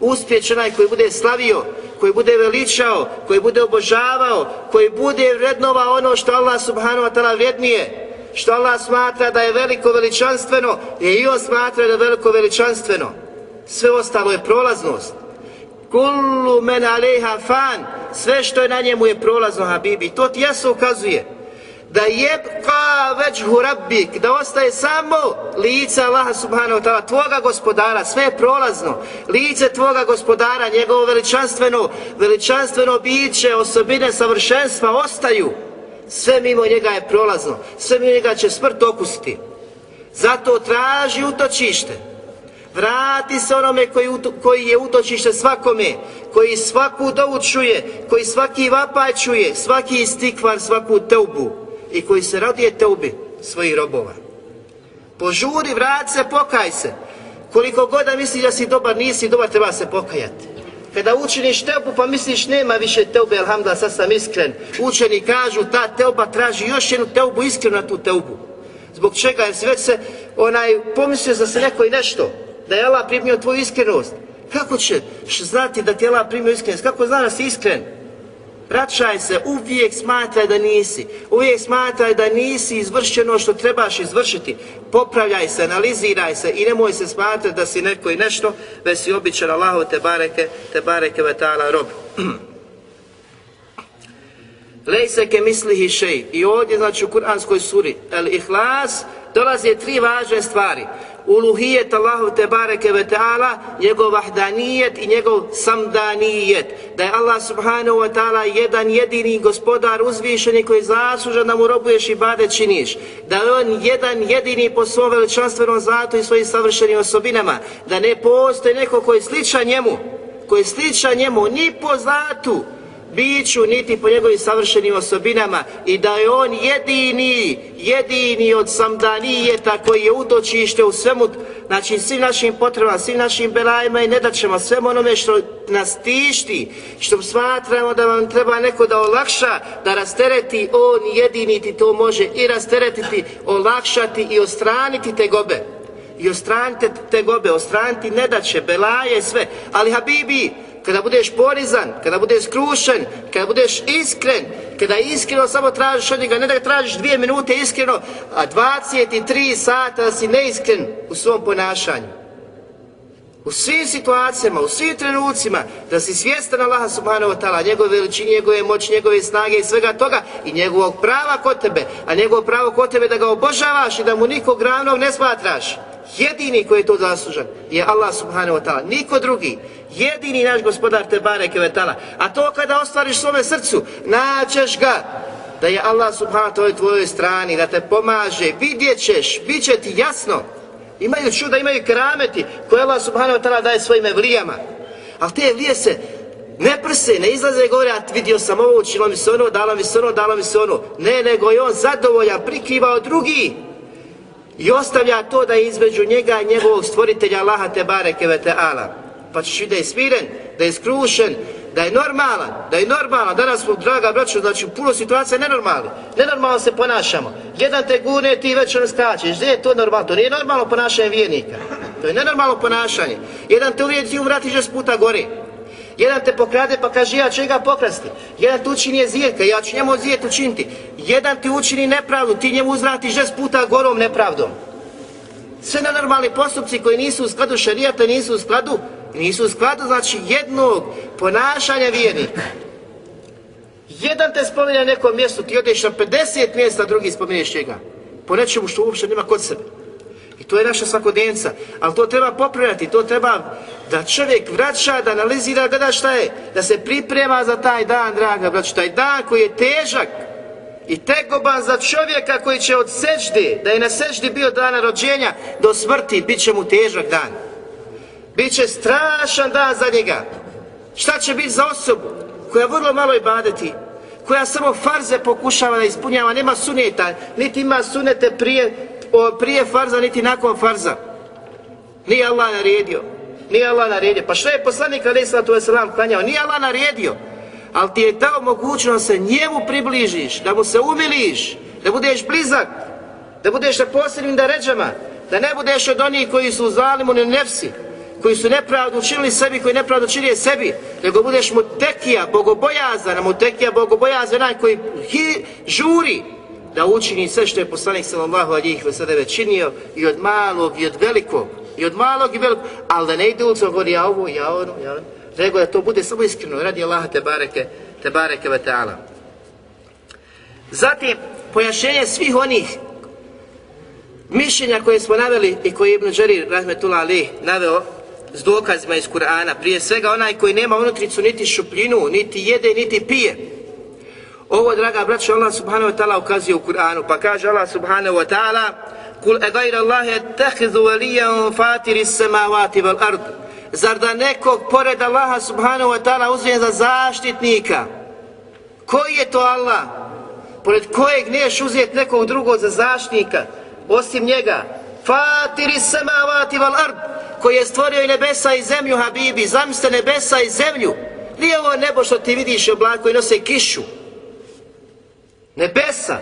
Uspjeć onaj koji bude slavio, koji bude veličao, koji bude obožavao, koji bude vrednova ono što Allah subhanahu wa ta'ala vrednije, što Allah smatra da je veliko veličanstveno, je i on smatra da je veliko veličanstveno. Sve ostalo je prolaznost. Kullu men aleha fan, sve što je na njemu je prolazno, Habibi. To ti jasno ukazuje da je veđhu rabbik, da ostaje samo lice Allaha subhanahu wa ta'ala, tvoga gospodara, sve je prolazno. Lice tvoga gospodara, njegovo veličanstveno, veličanstveno biće, osobine savršenstva ostaju. Sve mimo njega je prolazno, sve mimo njega će smrt okusiti. Zato traži utočište. Vrati se onome koji, koji je utočište svakome, koji svaku dovu čuje, koji svaki vapaj čuje, svaki istikvar, svaku teubu i koji se radije teubi svojih robova. Požuri, vrat se, pokaj se. Koliko god da misliš da si dobar, nisi dobar, treba se pokajati. Kada učiniš teubu pa misliš nema više teube, alhamdulillah, sad sam iskren. Učeni kažu ta teuba traži još jednu teubu, iskrenu na tu teubu. Zbog čega? Jer si već se onaj, pomislio da se neko i nešto, da je Allah primio tvoju iskrenost. Kako će znati da ti je Allah primio iskrenost? Kako zna da si iskren? Vraćaj se, uvijek smatraj da nisi. Uvijek smatraj da nisi izvršeno što trebaš izvršiti. Popravljaj se, analiziraj se i nemoj se smatrati da si neko i nešto, već si običan Allahu te bareke, te bareke vetala rob. [clears throat] Lejse ke mislihi šej. I ovdje, znači u Kur'anskoj suri, el ihlas, dolaze tri važne stvari uluhijet Allahu te bareke ve ta'ala, njegov vahdanijet i njegov samdanijet. Da je Allah subhanahu wa ta'ala jedan jedini gospodar uzvišeni koji zasluža da mu robuješ i bade činiš. Da je on jedan jedini po svom veličanstvenom zlatu i svojim savršenim osobinama. Da ne postoji neko koji sliča njemu, koji sliča njemu ni po zlatu, biću, niti po njegovim savršenim osobinama i da je on jedini, jedini od samdanijeta koji je utočište u svemu, znači svim našim potrebama, svim našim belajima i ne da ćemo svemu onome što nas tišti, što smatramo da vam treba neko da olakša, da rastereti, on jedini ti to može i rasteretiti, olakšati i ostraniti te gobe. I ostranite te gobe, ostraniti ne da će, belaje sve. Ali Habibi, kada budeš porizan, kada budeš skrušen, kada budeš iskren, kada iskreno samo tražiš od njega, ne da ga tražiš dvije minute iskreno, a 23 sata da si neiskren u svom ponašanju. U svim situacijama, u svim trenucima, da si svjestan Allaha subhanahu wa ta'ala, njegove veličine, njegove moći, njegove snage i svega toga i njegovog prava kod tebe, a njegovo pravo kod tebe da ga obožavaš i da mu nikog ravnog ne smatraš jedini koji je to zaslužan je Allah subhanahu wa ta'ala, niko drugi. Jedini naš gospodar te bareke ve ta'ala. A to kada ostvariš svome srcu, naćeš ga da je Allah subhanahu wa ta'ala tvojoj strani, da te pomaže, vidjet ćeš, bit će ti jasno. Imaju čuda, imaju kerameti koje Allah subhanahu wa ta'ala daje svojim evlijama. Ali te evlije se ne prse, ne izlaze i govore, a vidio sam ovo, učilo mi se ono, dala mi se ono, dala mi se ono. Ne, nego je on zadovoljan, prikrivao drugi. I ostavlja to da je između njega i njegovog stvoritelja Allaha te bareke ve ta'ala. Pa ćeš da je smiren, da je skrušen, da je normalan, da je normalan. Danas smo, draga braćo, znači u puno situacija nenormalni. Nenormalno se ponašamo. Jedan te gune, ti već on skačeš. Gdje je to normalno? To nije normalno ponašanje vjernika. To je nenormalno ponašanje. Jedan te uvijek ti umrati puta gore. Jedan te pokrade pa kaže ja ću ga pokrasti. Jedan ti učini zijetka, ja ću njemu zijet učiniti. Jedan ti učini nepravdu, ti njemu uzvratiš šest puta gorom nepravdom. Sve nenormalni postupci koji nisu u skladu šarijata, nisu u skladu, nisu u skladu znači jednog ponašanja vjernika. Jedan te spominja na nekom mjestu, ti odeš na 50 mjesta, drugi spominješ njega. Po nečemu što uopšte nema kod sebe. I to je naša svakodnevnica. Ali to treba popravljati, to treba da čovjek vraća, da analizira, gleda šta je, da se priprema za taj dan, draga braću, taj dan koji je težak i tegoban za čovjeka koji će od sežde, da je na seždi bio dana rođenja, do smrti, bit će mu težak dan. Biće strašan dan za njega. Šta će biti za osobu koja vrlo malo ibadeti, koja samo farze pokušava da ispunjava, nema suneta, niti ima sunete prije, prije farza, niti nakon farza. Nije Allah naredio. Nije Allah naredio. Pa što je poslanik alaih sallatu wasalam klanjao? Nije Allah naredio. Ali ti je dao mogućnost da se njemu približiš, da mu se umiliš, da budeš blizak, da budeš na posljednim daređama, da ne budeš od onih koji su zalimu na nefsi, koji su nepravdu učinili sebi, koji nepravdu učinili sebi, nego budeš mu tekija, bogobojazan, mu tekija, bogobojazan, onaj koji hi, žuri da učini sve što je poslanik sallallahu alihi ve sellem činio i od malog i od velikog, i od malog i velikog, ali da ne ide ulicom, govori ja ovo, ja ono, ja ono, nego da to bude samo iskreno, radi Allaha te bareke, te bareke ve ta'ala. Zatim, pojašnjenje svih onih mišljenja koje smo naveli i koje Ibn Đarir, rahmetullah ali, naveo s dokazima iz Kur'ana, prije svega onaj koji nema unutricu niti šupljinu, niti jede, niti pije. Ovo, draga braća, Allah subhanahu wa ta'ala ukazuje u Kur'anu, pa kaže Allah subhanahu wa ta'ala Kul e gajra Allahi ettehizu velijan fatiri samavati val ard. Zar da nekog pored Allaha subhanahu wa ta'ala uzvijen za zaštitnika? Koji je to Allah? Pored kojeg neš uzeti nekog drugog za zaštitnika? Osim njega. Fatiri samavati val ard. Koji je stvorio i nebesa i zemlju, Habibi. Zamislite nebesa i zemlju. Nije ovo nebo što ti vidiš oblako i nose kišu. Nebesa.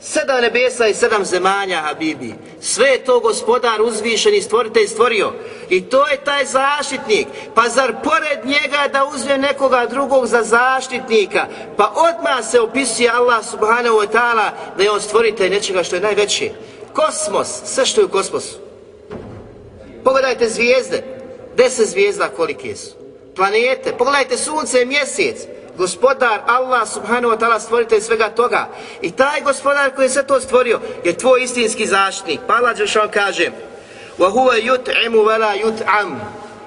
Sedam nebesa i sedam zemanja, Habibi. Sve je to gospodar uzvišen i stvoritelj stvorio. I to je taj zaštitnik. Pa zar pored njega da uzme nekoga drugog za zaštitnika? Pa odmah se opisuje Allah subhanahu wa ta'ala da je on stvoritelj nečega što je najveće. Kosmos, sve što je u kosmosu. Pogledajte zvijezde. Deset zvijezda kolike su. Planete. Pogledajte sunce i mjesec gospodar Allah subhanahu wa ta'ala stvoritelj svega toga. I taj gospodar koji je sve to stvorio je tvoj istinski zaštitnik. Pa Allah Đešan kaže وَهُوَ يُتْعِمُ وَلَا يُتْعَمُ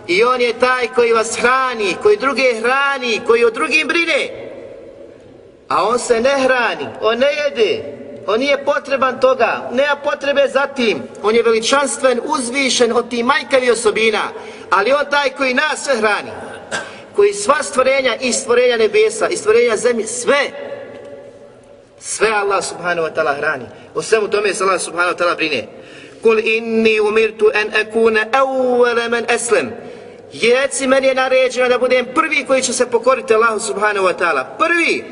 I on je taj koji vas hrani, koji druge hrani, koji o drugim brine. A on se ne hrani, on ne jede, on nije potreban toga, nema potrebe za tim. On je veličanstven, uzvišen od tih majkavi osobina, ali on taj koji nas sve hrani koji sva stvorenja i stvorenja nebesa i stvorenja zemlje, sve, sve Allah subhanahu wa ta'ala hrani. O svemu tome se Allah subhanahu wa ta'ala brine. Kul inni umirtu en ekune evvele men eslem. Jeci meni je naređeno da budem prvi koji će se pokoriti Allahu subhanahu wa ta'ala. Prvi,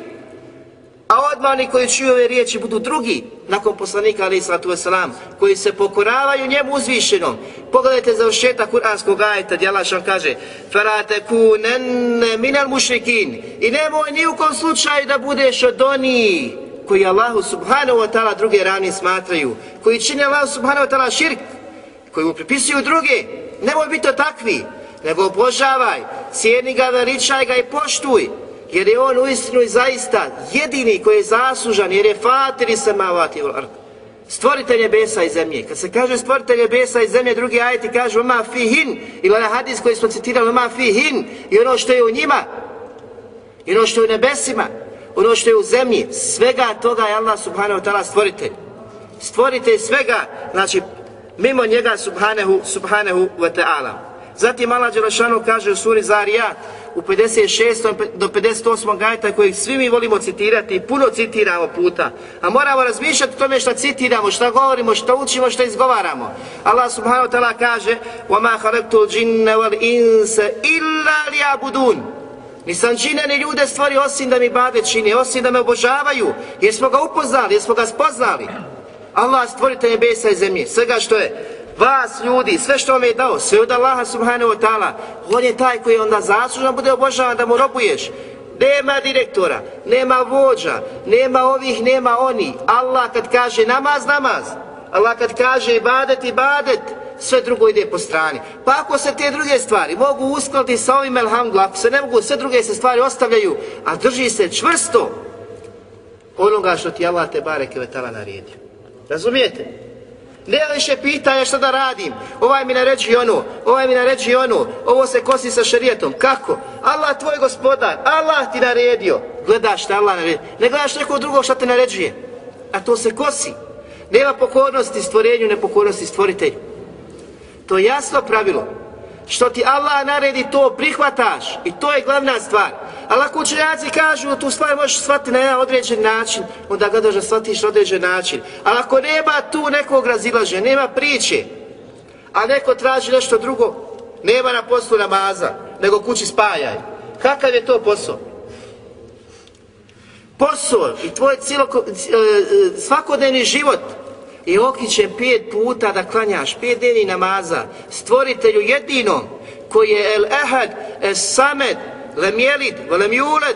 A odmani koji čuju ove riječi budu drugi nakon poslanika alaih sallatu wasalam, koji se pokoravaju njemu uzvišenom. Pogledajte za ošeta kuranskog ajeta gdje Allah šan kaže Farate kunenne minal mušrikin i nemoj ni u kom slučaju da budeš od onih koji Allahu subhanahu wa ta'ala druge ravni smatraju, koji čine Allahu subhanahu wa ta'ala širk, koji mu pripisuju druge. Nemoj biti to takvi, nego obožavaj, cijeni ga, veličaj ga i poštuj jer je on uistinu i zaista jedini koji je zaslužan, jer je fatir i samavati ul ard. Stvoritelj nebesa i zemlje. Kad se kaže stvoritelj nebesa i zemlje, drugi ajeti kažu ma fihin, ili na hadis koji smo citirali ma fihin, i ono što je u njima, i ono što je u nebesima, ono što je u zemlji, svega toga je Allah subhanahu wa ta'ala stvoritelj. Stvoritelj svega, znači, mimo njega subhanahu, subhanahu wa ta'ala. Zatim Allah Đelešanu kaže u suri Zarijat, u 56. do 58. gajta kojih svi mi volimo citirati i puno citiramo puta. A moramo razmišljati o tome što citiramo, što govorimo, što učimo, što izgovaramo. Allah subhanahu wa ta'ala kaže وَمَا خَلَقْتُ الْجِنَّ وَالْإِنسَ إِلَّا لِيَعْبُدُونَ Nisam džine ni ljude stvari osim da mi bade čini, osim da me obožavaju, jer smo ga upoznali, jer smo ga spoznali. Allah stvorite nebesa i zemlje, svega što je vas ljudi, sve što vam je dao, sve od Allaha subhanahu wa ta'ala, on je taj koji onda zaslužan bude obožavan da mu robuješ. Nema direktora, nema vođa, nema ovih, nema oni. Allah kad kaže namaz, namaz. Allah kad kaže ibadet, ibadet, sve drugo ide po strani. Pa ako se te druge stvari mogu uskladiti sa ovim elhamdu, ako se ne mogu, sve druge se stvari ostavljaju, a drži se čvrsto onoga što ti Allah te bareke vetala naredio. Razumijete? Ne više pitanja što da radim. Ovaj mi naređi onu, ovaj mi naređi onu, ovo se kosi sa šarijetom. Kako? Allah tvoj gospodar, Allah ti naredio. Gledaš šta Allah naredio. Ne gledaš neko drugo šta te naređuje. A to se kosi. Nema pokornosti stvorenju, nepokornosti stvoritelju. To je jasno pravilo. Što ti Allah naredi, to prihvataš. I to je glavna stvar. Ali ako učenjaci kažu tu stvar možeš shvatiti na jedan određen način, onda gledaš da shvatiš na određen način. Ali ako nema tu nekog razilaže, nema priče, a neko traži nešto drugo, nema na poslu namaza, nego kući spajaj. Kakav je to posao? Posao i tvoj cijelo, e, e, svakodnevni život i okiće pet puta da klanjaš, pet dnevni namaza, stvoritelju jedinom, koji je el ehad, el samed, lem jelid, lem juled,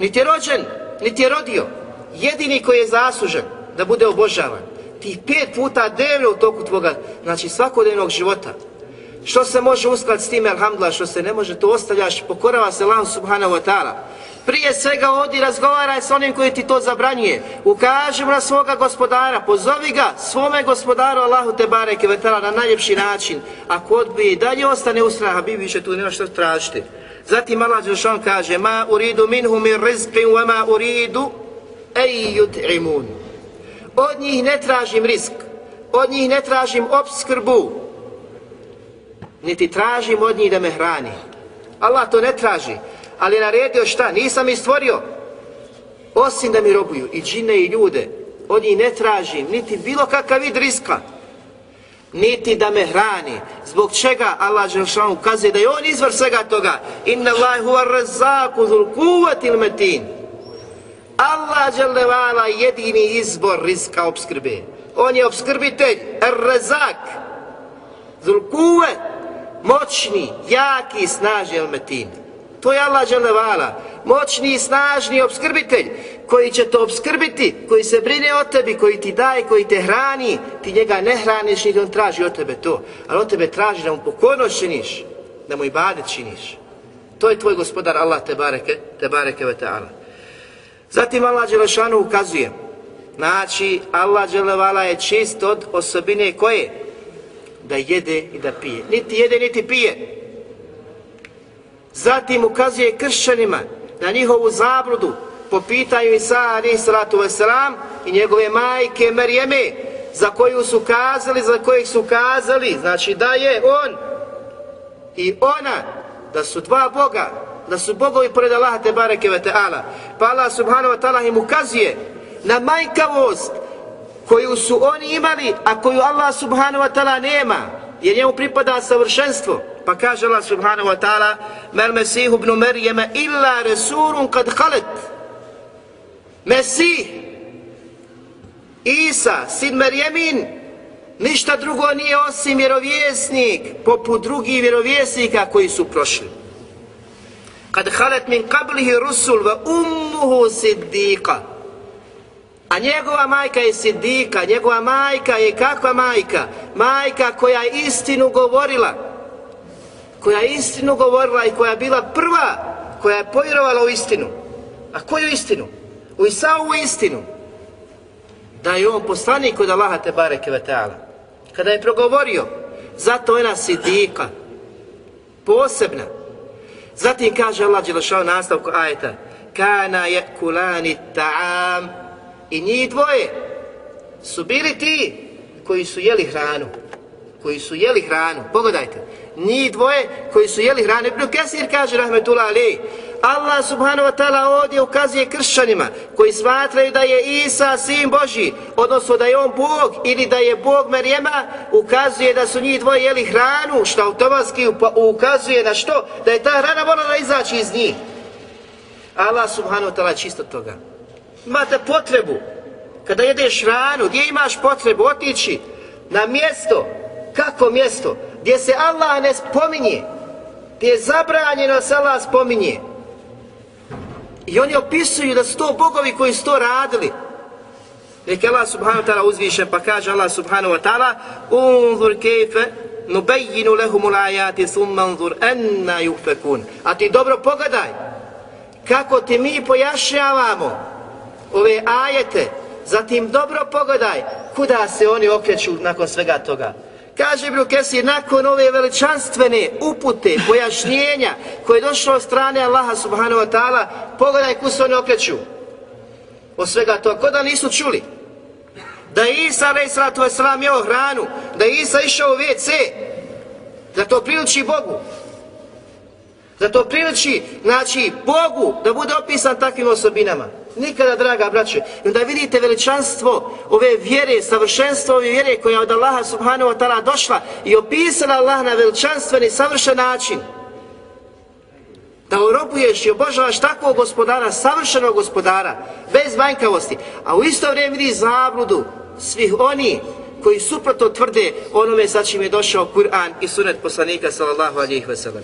niti je rođen, niti je rodio, jedini koji je zaslužen da bude obožavan. Ti pet puta dnevno u toku tvoga, znači svakodnevnog života. Što se može uskladiti s tim, alhamdulillah, što se ne može, to ostavljaš, pokorava se Allah subhanahu wa ta'ala. Prije svega odi razgovaraj s onim koji ti to zabranjuje. Ukaži mu na svoga gospodara, pozovi ga svome gospodaru Allahu te bareke vetala na najljepši način. Ako odbije i dalje ostane ustraha, bi više tu nema što tražiti. Zatim Allah Đelšan kaže Ma uridu minhu min rizqin wa ma uridu ej yut'imun. Od njih ne tražim risk, od njih ne tražim obskrbu, niti tražim od njih da me hrani. Allah to ne traži ali naredio šta? Nisam ih stvorio. Osim da mi robuju i džine i ljude. Od njih ne tražim niti bilo kakav vid riska. Niti da me hrani. Zbog čega Allah Želšan ukazuje da je on izvor svega toga. Inna Allah huwa razaku zul kuvatil metin. Allah Želevala jedini izbor riska obskrbe. On je obskrbitelj, razak, zul kuvat, moćni, jaki, snaži el metin. To je Allah dželevala, moćni i snažni obskrbitelj, koji će to obskrbiti, koji se brine o tebi, koji ti daje, koji te hrani, ti njega ne hraniš, niti on traži od tebe to. Ali od tebe traži da mu pokornost činiš, da mu i bade činiš. To je tvoj gospodar Allah te bareke, te bareke ve ta'ala. Zatim Allah Đelešanu ukazuje, znači Allah Đelevala je čist od osobine koje? Da jede i da pije. Niti jede, niti pije. Zatim ukazuje kršćanima na njihovu zabludu po pitanju Isa alaih salatu wasalam i njegove majke Marijeme za koju su kazali, za kojih su kazali, znači da je on i ona, da su dva Boga, da su bogovi pored Allaha te bareke ve ta'ala. Pa Allah subhanahu wa ta'ala im ukazuje na majkavost koju su oni imali, a koju Allah subhanahu wa ta'ala nema, jer njemu pripada savršenstvo. Pa kaže Allah subhanahu wa ta'ala Mel Mesih ibn Merjeme illa Resulun kad halet Mesih Isa, sin Merjemin ništa drugo nije osim vjerovjesnik poput drugih vjerovjesnika koji su prošli. Kad halet min kablihi rusul va ummuhu siddika A njegova majka je siddika, njegova majka je kakva majka? Majka koja je istinu govorila, koja je istinu govorila i koja je bila prva koja je povjerovala u istinu. A koju istinu? U Isaovu istinu. da je on poslanik od Allaha te bareke ve ta'ala. Kada je progovorio, zato ona sidika, posebna. Zatim kaže Allah Đelešao nastavku ajeta, kana je kulani ta'am i njih dvoje su bili ti koji su jeli hranu. Koji su jeli hranu. Pogledajte. Njih dvoje koji su jeli hranu. Ibn Kesir kaže, rahmetullah ali, Allah subhanahu wa ta'ala ovdje ukazuje kršćanima koji smatraju da je Isa sin Boži, odnosno da je on Bog ili da je Bog Marijema, ukazuje da su njih dvoje jeli hranu, što automatski ukazuje na što? Da je ta hrana morala izaći iz njih. Allah subhanahu wa ta'ala čisto toga. Imate potrebu, kada jedeš hranu, gdje imaš potrebu otići na mjesto, kako mjesto, gdje se Allah ne spominje, gdje je zabranjeno se Allah spominje, I oni opisuju da su to bogovi koji su to radili. Nek Allah subhanahu wa ta'ala uzvišen pa kaže Allah subhanahu wa ta'ala Unzur kejfe nubejinu lehumul ajati summa unzur enna juhfekun. A ti dobro pogledaj kako ti mi pojašnjavamo ove ajete, zatim dobro pogledaj kuda se oni okreću nakon svega toga. Kaže Ibn Kesir, nakon ove veličanstvene upute, pojašnjenja koje je došlo od strane Allaha subhanahu wa ta'ala, pogledaj kus oni okreću. Od svega to, ko da nisu čuli. Da je Isa, alaih sallatu wasalam, jeo hranu, da je Isa išao u WC, da to priliči Bogu. Da to priliči, znači, Bogu da bude opisan takvim osobinama. Nikada, draga braće. I onda vidite veličanstvo ove vjere, savršenstvo ove vjere koja je od Allaha subhanahu wa ta'ala došla i opisala Allah na veličanstveni, savršen način. Da urobuješ i obožavaš takvog gospodara, savršenog gospodara, bez vanjkavosti. A u isto vrijeme vidi zabludu svih oni koji suprotno tvrde onome sa čim je došao Kur'an i sunet poslanika sallallahu alihi wasallam.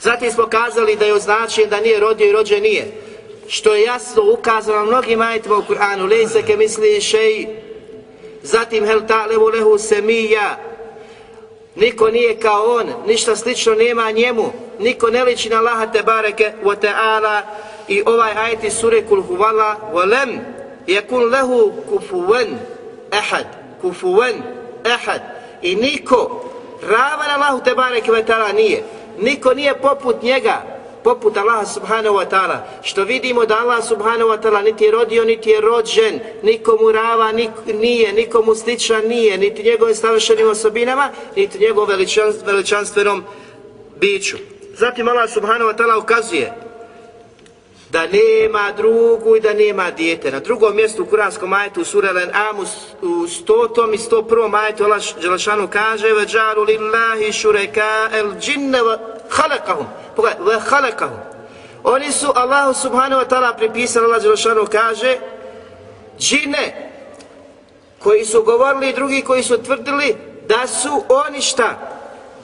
Zatim smo kazali da je označen da nije rodio i rođen nije što je jasno ukazano mnogim ajitima u Kur'anu, lejse ke misli šeji, zatim hel ta'levu lehu semija, niko nije kao on, ništa slično nema njemu, niko ne liči na Allaha te bareke wa ta'ala. I ovaj ajet iz sure kul huvala wa lem yakun lehu kufuven ahad. Kufuven ahad. I niko ravan Allahu te bareke wa ta'ala nije. Niko nije poput njega poput Allaha subhanahu wa ta'ala, što vidimo da Allah subhanahu wa ta'ala niti je rodio, niti je rođen, nikomu rava nik, nije, nikomu sličan nije, niti njegove savršenim osobinama, niti njegovom veličan, veličanstvenom biću. Zatim Allah subhanahu wa ta'ala ukazuje da nema drugu i da nema dijete. Na drugom mjestu u kuranskom ajetu u sura Al-An'am u 100. i 101. ajetu Allah Đelešanu kaže وَجَعَلُ لِلَّهِ شُرَكَا الْجِنَّ وَخَلَقَهُمْ Pogledaj, ve halakahu. Oni su Allahu subhanahu wa ta'ala pripisali, Allah Đelšanu kaže, džine koji su govorili i drugi koji su tvrdili da su oni šta?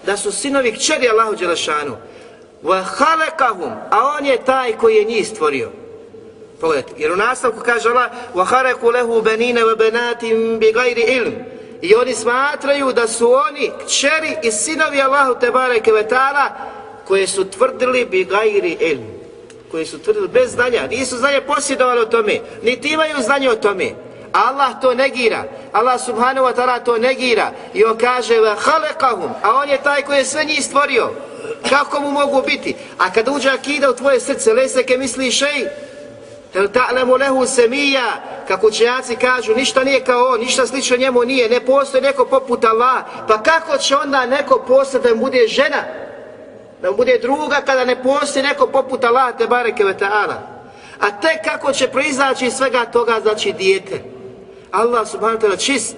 Da su sinovi kćeri Allahu Đelšanu. Ve halakahum, a on je taj koji je njih stvorio. Pogledajte, jer u nastavku kaže Allah, wa haraku lehu benine ve benatim bi gajri ilm. I oni smatraju da su oni kćeri i sinovi Allahu Tebare Kevetala koje su tvrdili bi gajri ilm, koje su tvrdili bez znanja, nisu znanje posjedovali o tome, niti imaju znanje o tome. Allah to negira, Allah subhanahu wa ta'ala to negira i on kaže ve halekahum, a on je taj koji je sve njih stvorio. Kako mu mogu biti? A kad uđe akida u tvoje srce, leseke misli šej, El ta'lemu lehu semija, kako učenjaci kažu, ništa nije kao on, ništa slično njemu nije, ne postoji neko poput Allah, pa kako će onda neko postati da bude žena? da bude druga kada ne postoji neko poput Allah te bareke ve ta'ala. A te kako će proizaći iz svega toga, znači dijete. Allah subhanahu wa ta'ala čist.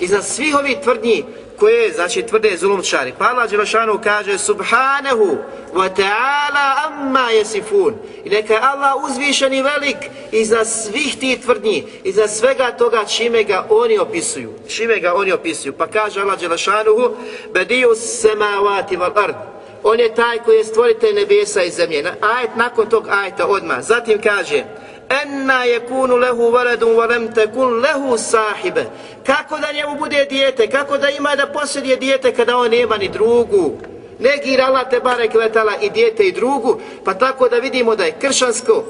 Iza svih ovih tvrdnji koje, znači, tvrde zulumčari. Pa Allah Đelešanu kaže Subhanahu wa ta'ala amma jesifun. I neka je Allah uzvišen i velik iza svih tih tvrdnji iza svega toga čime ga oni opisuju. Čime ga oni opisuju. Pa kaže Allah Đelešanu Bediju semavati val ard. On je taj koji je stvoritelj nebesa i zemlje. Ajet nakon tog ajeta odma. Zatim kaže enna yakunu lahu waladun wa lam takun lahu sahiba kako da njemu bude dijete? Kako da ima da posjeduje dijete kada on nema ni drugu? Negira Allah te barek vetala i dijete i drugu. Pa tako da vidimo da je kršansko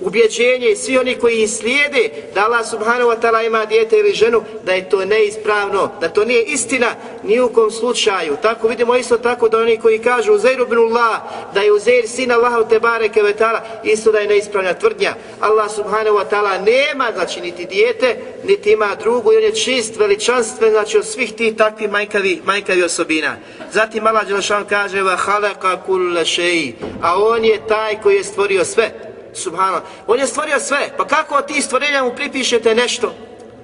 ubjeđenje i svi oni koji ih slijede da Allah subhanahu wa ta'ala ima dijete ili ženu, da je to neispravno, da to nije istina ni u kom slučaju. Tako vidimo isto tako da oni koji kažu Uzeir ibn Allah, da je Uzeir sin Allahu te bareke ve ta'ala, isto da je neispravna tvrdnja. Allah subhanahu wa ta'ala nema, znači, niti dijete, niti ima drugu i on je čist, veličanstven, znači, od svih tih takvih majkavi, majkavi osobina. Zatim Allah Đelšan kaže, va halaka kulla šeji, a on je taj koji je stvorio sve. Subhanallah. On je stvorio sve. Pa kako od tih stvorenja mu pripišete nešto?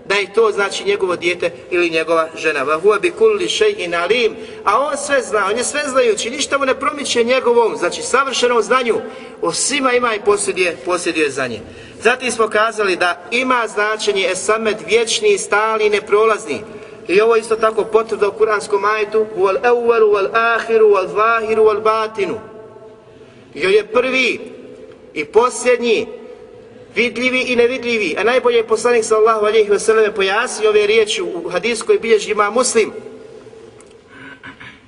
Da je to znači njegovo dijete ili njegova žena. Va huwa bi kulli shay'in alim. A on sve zna, on je sve znajući, ništa mu ne promiče njegovom, znači savršenom znanju. O svima ima i posjeduje, posjeduje za nje. Zatim smo kazali da ima značenje esamed vječni, stalni, neprolazni. I ovo isto tako potvrda u kuranskom ajetu wal awwalu wal akhiru wal zahiru wal batinu. I je prvi, i posljednji, vidljivi i nevidljivi, a najbolje je poslanik sallallahu alejhi ve selleme pojasnio ove riječi u hadiskoj bilježi ima muslim.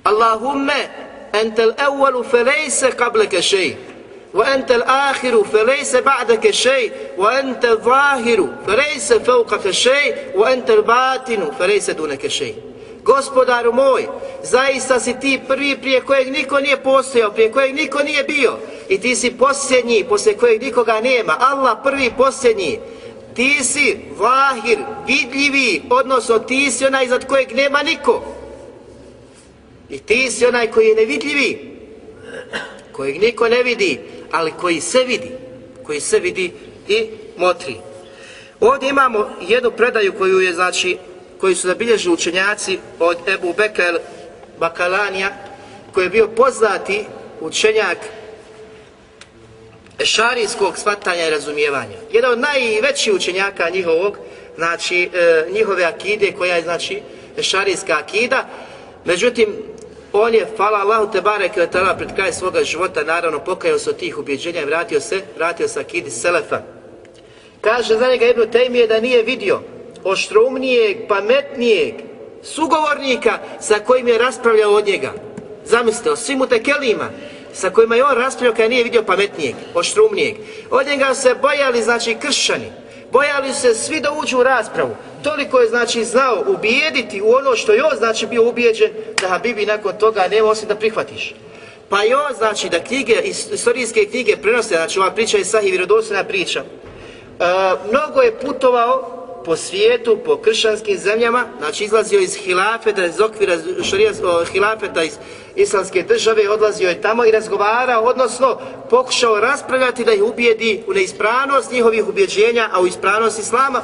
Allahumme, entel awwalu felejse qablaka shay wa entel ahiru felejse ba'daka shay wa entel zahiru felejse fawqaka shay wa entel batinu felejse dunaka shay. Gospodaru moj, zaista si ti prvi prije kojeg niko nije postojao, prije kojeg niko nije bio, i ti si posljednji, poslije kojeg nikoga nema, Allah prvi posljednji, ti si vahir, vidljivi, odnosno ti si onaj iznad kojeg nema niko. I ti si onaj koji je nevidljivi, kojeg niko ne vidi, ali koji se vidi, koji se vidi i motri. Ovdje imamo jednu predaju koju je, znači, koji su zabilježili učenjaci od Ebu Bekel Bakalanija, koji je bio poznati učenjak šarijskog shvatanja i razumijevanja. Jedan od najvećih učenjaka njihovog, znači e, njihove akide koja je znači šarijska akida, međutim on je, hvala Allahu te barek letala pred kraj svoga života, naravno pokajao se od tih ubjeđenja i vratio se, vratio se akidi Selefa. Kaže za njega jedno Tejmije da nije vidio oštroumnijeg, pametnijeg sugovornika sa kojim je raspravljao od njega. Zamislite, o svim utekelima, sa kojima je on raspravljao kada nije vidio pametnijeg, oštrumnijeg. Od njega se bojali, znači, kršćani. Bojali se svi da uđu u raspravu. Toliko je, znači, znao ubijediti u ono što je on, znači, bio ubijeđen, da Habibi nakon toga nema osim da prihvatiš. Pa je on, znači, da knjige, istorijske knjige prenose, znači, ova priča je sahih vjerodostojna priča. E, mnogo je putovao po svijetu, po kršćanskim zemljama, znači izlazio iz hilafeta, iz okvira šarijanskog hilafeta iz islamske države, odlazio je tamo i razgovarao, odnosno pokušao raspravljati da ih ubijedi u neispravnost njihovih ubjeđenja, a u ispravnost islama.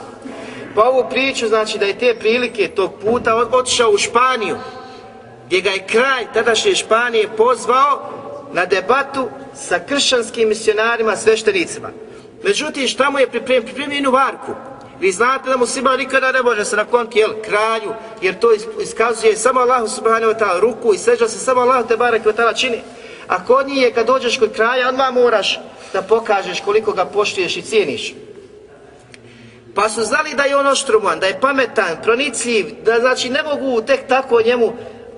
Pa ovu priču, znači da je te prilike tog puta otišao u Španiju, gdje ga je kraj tadašnje Španije pozvao na debatu sa kršćanskim misionarima, sveštenicima. Međutim, šta mu je pripremio? Pripremio jednu varku. Vi znate da muslima nikada ne može se nakloniti jel, kralju, jer to iskazuje samo Allahu subhanahu wa ta'ala ruku i seđa se samo Allahu te barek wa ta'ala čini. A kod njih je kad dođeš kod kralja, odmah moraš da pokažeš koliko ga poštuješ i cijeniš. Pa su znali da je on oštruman, da je pametan, pronicljiv, da znači ne mogu tek tako njemu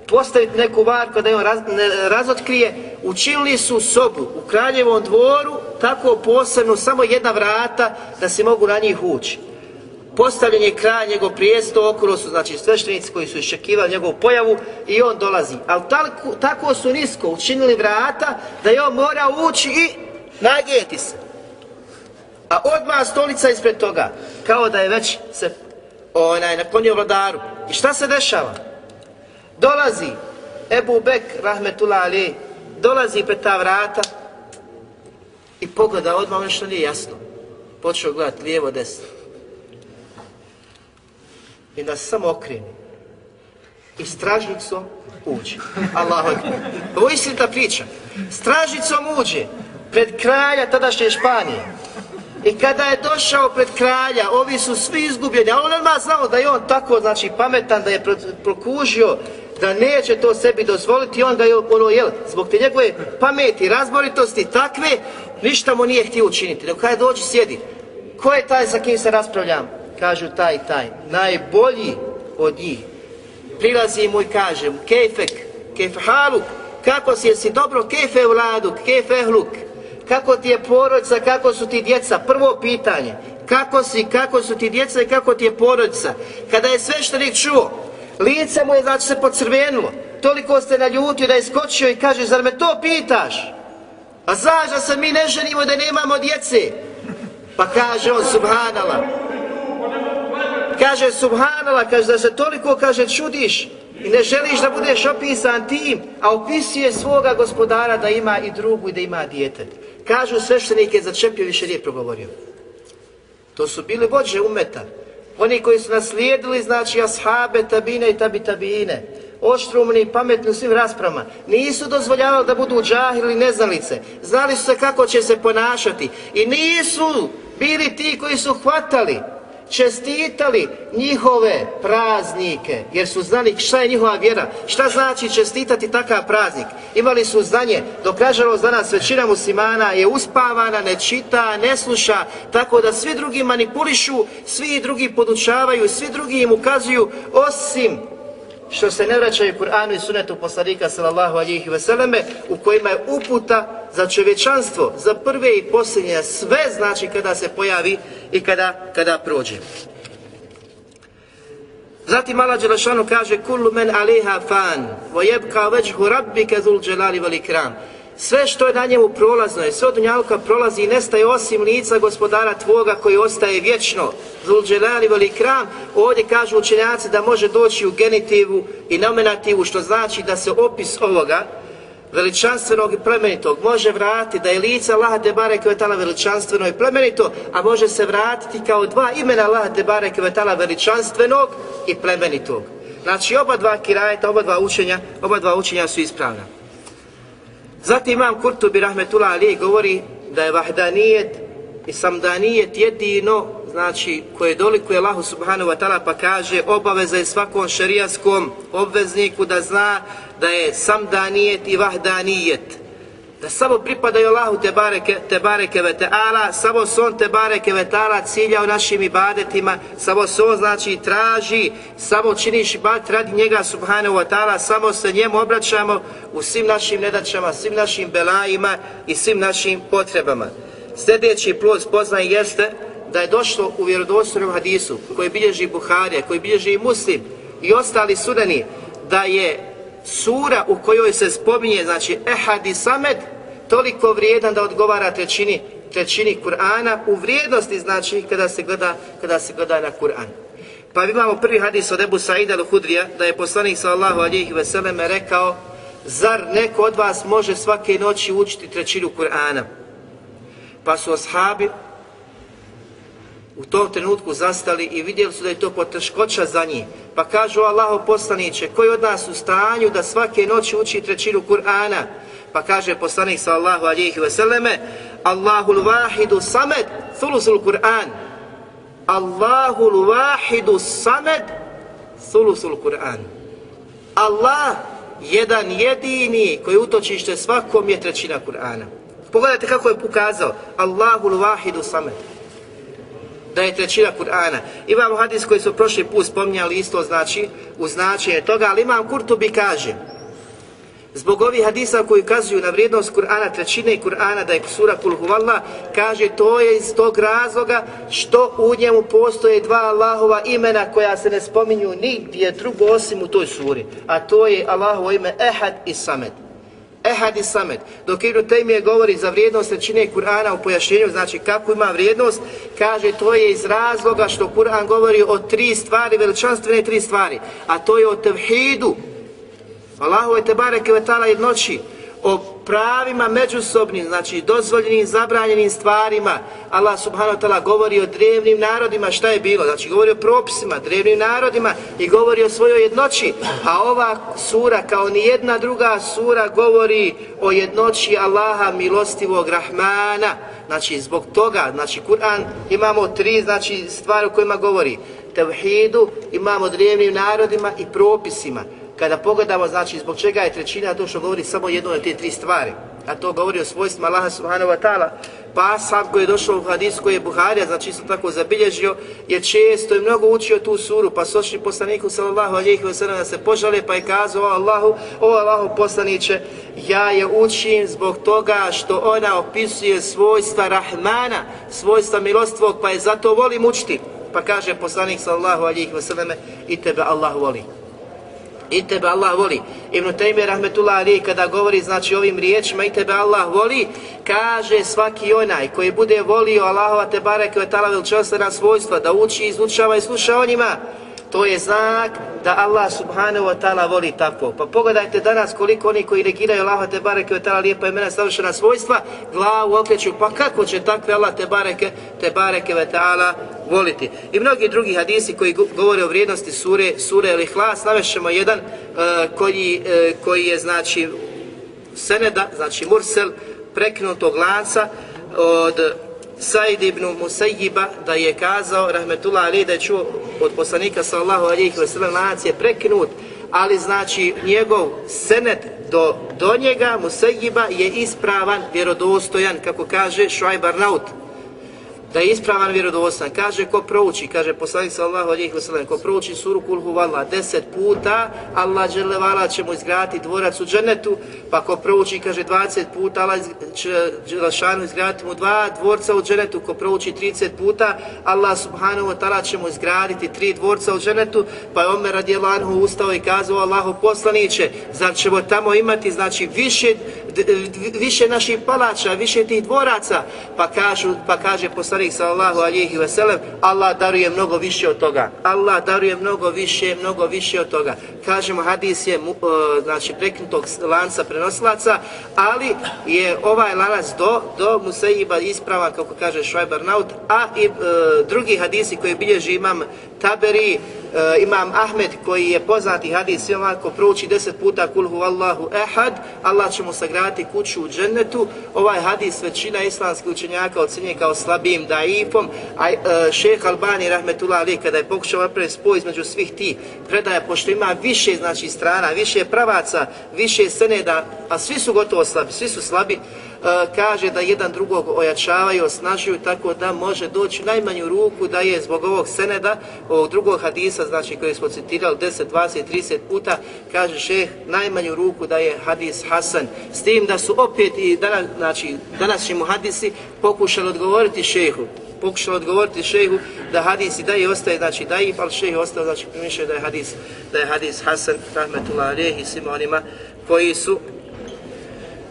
postaviti neku varku da je on raz, ne, razotkrije, učinili su sobu u kraljevom dvoru, tako posebno, samo jedna vrata da se mogu na njih ući postavljen je kraj njegov prijesto, okolo su znači sveštenici koji su iščekivali njegovu pojavu i on dolazi. Ali tako, tako su nisko učinili vrata da je on mora ući i nagijeti se. A odmah stolica ispred toga, kao da je već se onaj, naklonio vladaru. I šta se dešava? Dolazi Ebu Bek, rahmetullah ali, dolazi pred ta vrata i pogleda odmah ono nešto nije jasno. Počeo gledati lijevo, desno i da samo okreni. I stražnicom uđe. Allahu ekber. Ovo je istinita priča. Stražnicom uđe pred kralja tadašnje Španije. I kada je došao pred kralja, ovi su svi izgubljeni, a on nema znao da je on tako, znači, pametan, da je prokužio, da neće to sebi dozvoliti, on ga je, ono, jel, zbog te njegove pameti, razboritosti, takve, ništa mu nije htio učiniti. Dok kada dođe, sjedi. Ko je taj sa kim se raspravljam? Kažu taj taj, najbolji od njih. Prilazi mu i kaže mu, kejfek, kefhaluk, kako si, jesi dobro, kejfe vladuk, kejfe hluk, kako ti je porodica, kako su ti djeca. Prvo pitanje, kako si, kako su ti djeca i kako ti je porodica. Kada je sveštenik čuo, lice mu je znači se pocrvenulo, toliko ste naljutio da je skočio i kaže, zar me to pitaš? A znaš da se mi ne ženimo da nemamo djece? Pa kaže on, subhanala. Kaže, subhanala, kaže da se toliko, kaže, čudiš i ne želiš da budeš opisan tim, a opisuje svoga gospodara da ima i drugu i da ima dijete. Kažu sveštenike, začepio više nije progovorio. To su bili vođe umeta. Oni koji su naslijedili, znači, ashabe, tabine i tabi tabine. Oštrumni i pametni u svim raspravama. Nisu dozvoljavali da budu džahili neznalice. Znali su se kako će se ponašati. I nisu bili ti koji su hvatali čestitali njihove praznike, jer su znali šta je njihova vjera, šta znači čestitati takav praznik. Imali su znanje, dok nažalost danas većina muslimana je uspavana, ne čita, ne sluša, tako da svi drugi manipulišu, svi drugi podučavaju, svi drugi im ukazuju, osim što se ne vraćaju Kur'anu i sunetu poslanika sallallahu alihi veseleme, u kojima je uputa za čovječanstvo, za prve i posljednje, sve znači kada se pojavi i kada, kada prođe. Zatim Allah Đelešanu kaže Kullu men aliha fan, vo jebka veđhu rabbike zul dželali velikram. Sve što je na njemu prolazno je, sve od njalka prolazi i nestaje osim lica gospodara tvoga koji ostaje vječno. Zulđelali veli kram, ovdje kažu učenjaci da može doći u genitivu i nominativu, što znači da se opis ovoga veličanstvenog i plemenitog može vratiti da je lice Allah de bareke vetala veličanstveno i plemenito, a može se vratiti kao dva imena Allah de bareke vetala veličanstvenog i plemenitog. Znači oba dva kirajeta, oba dva učenja, oba dva učenja su ispravna. Zatim imam Kurtubi Rahmetullah Ali govori da je vahdanijet i samdanijet jedino, znači koje dolikuje Allahu Subhanahu wa ta'ala pa kaže obaveza je svakom šerijaskom obvezniku da zna da je samdanijet i vahdanijet da samo pripadaju Allahu te bareke, te bareke ve ta'ala, samo se on te bareke ve ta'ala cilja u našim ibadetima, samo se on znači traži, samo činiš ibadet radi njega subhanahu wa ta'ala, samo se njemu obraćamo u svim našim nedačama, svim našim belajima i svim našim potrebama. Sljedeći plus poznaj jeste da je došlo u vjerodostojnom hadisu koji bilježi Buharija, koji bilježi i Muslim i ostali sudani da je sura u kojoj se spominje, znači Ehadi Samed, toliko vrijedan da odgovara trećini, trećini Kur'ana u vrijednosti, znači kada se gleda, kada se gleda na Kur'an. Pa imamo prvi hadis od Ebu Sa'ida al-Hudrija, da je poslanik sallallahu alejhi ve selleme rekao, zar neko od vas može svake noći učiti trećinu Kur'ana? Pa su ashabi u tom trenutku zastali i vidjeli su da je to poteškoća za njih. Pa kažu Allaho poslaniće, koji od nas u stanju da svake noći uči trećinu Kur'ana? Pa kaže poslanik sallahu alihi selleme: Allahul vahidu samed, thulusul Kur'an. Allahul vahidu samed, thulusul Kur'an. Allah, jedan jedini koji utočište svakom je trećina Kur'ana. Pogledajte kako je pokazao. Allahul vahidu samed da je trećina Kur'ana. Imamo hadis koji su prošli put spominjali isto znači u značenje toga, ali imam Kurtubi kaže Zbog ovih hadisa koji ukazuju na vrijednost Kur'ana, trećine Kur'ana, da je sura Kul Huvallah, kaže to je iz tog razloga što u njemu postoje dva Allahova imena koja se ne spominju nigdje drugo osim u toj suri. A to je Allahovo ime Ehad i Samed. Ehad i Samed. Dok Ibn Taymije govori za vrijednost trećine Kur'ana u pojašnjenju, znači kako ima vrijednost, kaže to je iz razloga što Kur'an govori o tri stvari, veličanstvene tri stvari. A to je o tevhidu, Allahu je tebareke ve ta'ala jednoći o pravima međusobnim, znači dozvoljenim, zabranjenim stvarima. Allah subhanahu wa ta'ala govori o drevnim narodima, šta je bilo? Znači govori o propisima, drevnim narodima i govori o svojoj jednoći. A ova sura, kao ni jedna druga sura, govori o jednoći Allaha milostivog Rahmana. Znači zbog toga, znači Kur'an imamo tri znači, stvari o kojima govori. Tevhidu imamo drevnim narodima i propisima kada pogledamo, znači, zbog čega je trećina to što govori samo jedno od te tri stvari. a to govori o svojstvima Allaha subhanahu wa ta'ala. Pa sad koji je došao u hadis koji je Buharija, znači isto tako zabilježio, je često i mnogo učio tu suru, pa su poslaniku sallallahu alihi wa sallam da se požale, pa je kazao o Allahu, o Allahu poslaniće, ja je učim zbog toga što ona opisuje svojstva Rahmana, svojstva milostvog, pa je zato volim učiti. Pa kaže poslanik sallallahu alihi wa sallam, i tebe Allah voli i tebe Allah voli. Ibn Taymi rahmetullah ali kada govori znači ovim riječima i tebe Allah voli, kaže svaki onaj koji bude volio Allahova te bareke ve taala veličanstvena svojstva da uči, izučava i sluša o njima, to je znak da Allah subhanahu wa ta'ala voli tako. Pa pogledajte danas koliko oni koji negiraju Allaha te bareke wa ta'ala lijepa imena savršena svojstva, glavu okreću, pa kako će takve Allah te bareke, te bareke wa ta'ala voliti. I mnogi drugi hadisi koji govore o vrijednosti sure, sure ili hlas, navešemo jedan uh, koji, uh, koji je znači seneda, znači mursel, prekinutog lanca od Said ibn Musayyiba da je kazao, rahmetullah ali da je čuo od poslanika sallahu alihi wasallam lanac je prekinut, ali znači njegov senet do, do njega Musayyiba je ispravan, vjerodostojan, kako kaže Shuaib Arnaut da je ispravan vjerodostan. Kaže ko prouči, kaže poslanik sallallahu alejhi ve sellem, ko prouči suru Kul huvallah 10 puta, Allah dželle vala će mu izgraditi dvorac u džennetu, pa ko prouči kaže 20 puta, Allah će Đelešanu izgraditi mu dva dvorca u džennetu, ko prouči 30 puta, Allah subhanahu wa ta'ala će mu izgraditi tri dvorca u džennetu, pa je Omer radijallahu ustao i kazao Allahu poslanice, zar ćemo tamo imati znači više više naših palača, više tih dvoraca, pa kažu pa kaže poslanik sallallahu alejhi ve sellem, Allah daruje mnogo više od toga. Allah daruje mnogo više, mnogo više od toga. Kažemo hadis je e, znači prekinutog lanca prenosilaca, ali je ovaj lanac do do Musaiba ispravan kako kaže Schweibernaut, a i e, drugi hadisi koji bilježi imam Taberi, e, imam Ahmed koji je poznati hadis svima ko prouči deset puta kulhu Allahu ehad, Allah će mu sagraditi kuću u džennetu. Ovaj hadis većina islamskih učenjaka ocenje kao slabim daifom, a e, šeh Albani rahmetullah ali kada je pokušao napraviti spoj između svih ti predaja, pošto ima više znači strana, više pravaca, više seneda, a svi su gotovo slabi, svi su slabi, E, kaže da jedan drugog ojačavaju, osnažuju tako da može doći najmanju ruku da je zbog ovog seneda, ovog drugog hadisa, znači koji smo citirali 10, 20, 30 puta, kaže šeh najmanju ruku da je hadis Hasan. S tim da su opet i danas, znači, današnji mu hadisi pokušali odgovoriti šehu, pokušali odgovoriti šehu da hadis i da je ostaje, znači da je, ali šehu ostaje, znači primišljaju da je hadis, da je hadis Hasan, rahmetullah alihi, svima onima koji su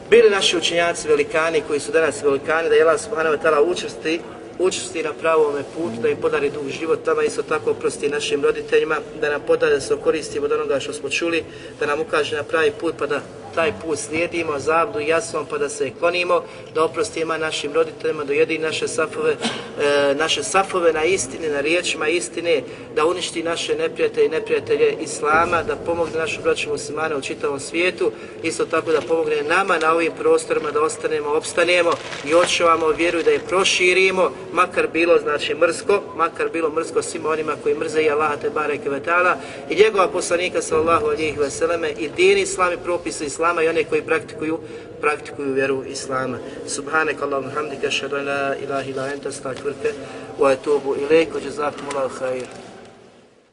bili naši učenjaci velikani koji su danas velikani, da je Allah subhanahu wa ta'ala učesti, učesti na pravome putu, da im podari dug život, tamo isto tako oprosti našim roditeljima, da nam podari da se okoristimo od onoga što smo čuli, da nam ukaže na pravi put pa da taj put slijedimo, zabdu jasnom pa da se klonimo, da oprostimo našim roditeljima, da jedi naše safove, e, naše safove na istini, na riječima istine, da uništi naše neprijatelje i neprijatelje Islama, da pomogne našim braćima muslimane u čitavom svijetu, isto tako da pomogne nama na ovim prostorima da ostanemo, opstanemo i očuvamo vjeru da je proširimo, makar bilo znači mrsko, makar bilo mrsko svima onima koji mrze i Allah te bareke vetala i njegova poslanika sallallahu alihi selleme i din islam i propise islam islama i one koji praktikuju praktikuju vjeru islama. Subhanak Allahumma hamdika ashhadu an la ilaha illa anta astaghfiruka wa atubu ilayk wa jazakumullahu khairan.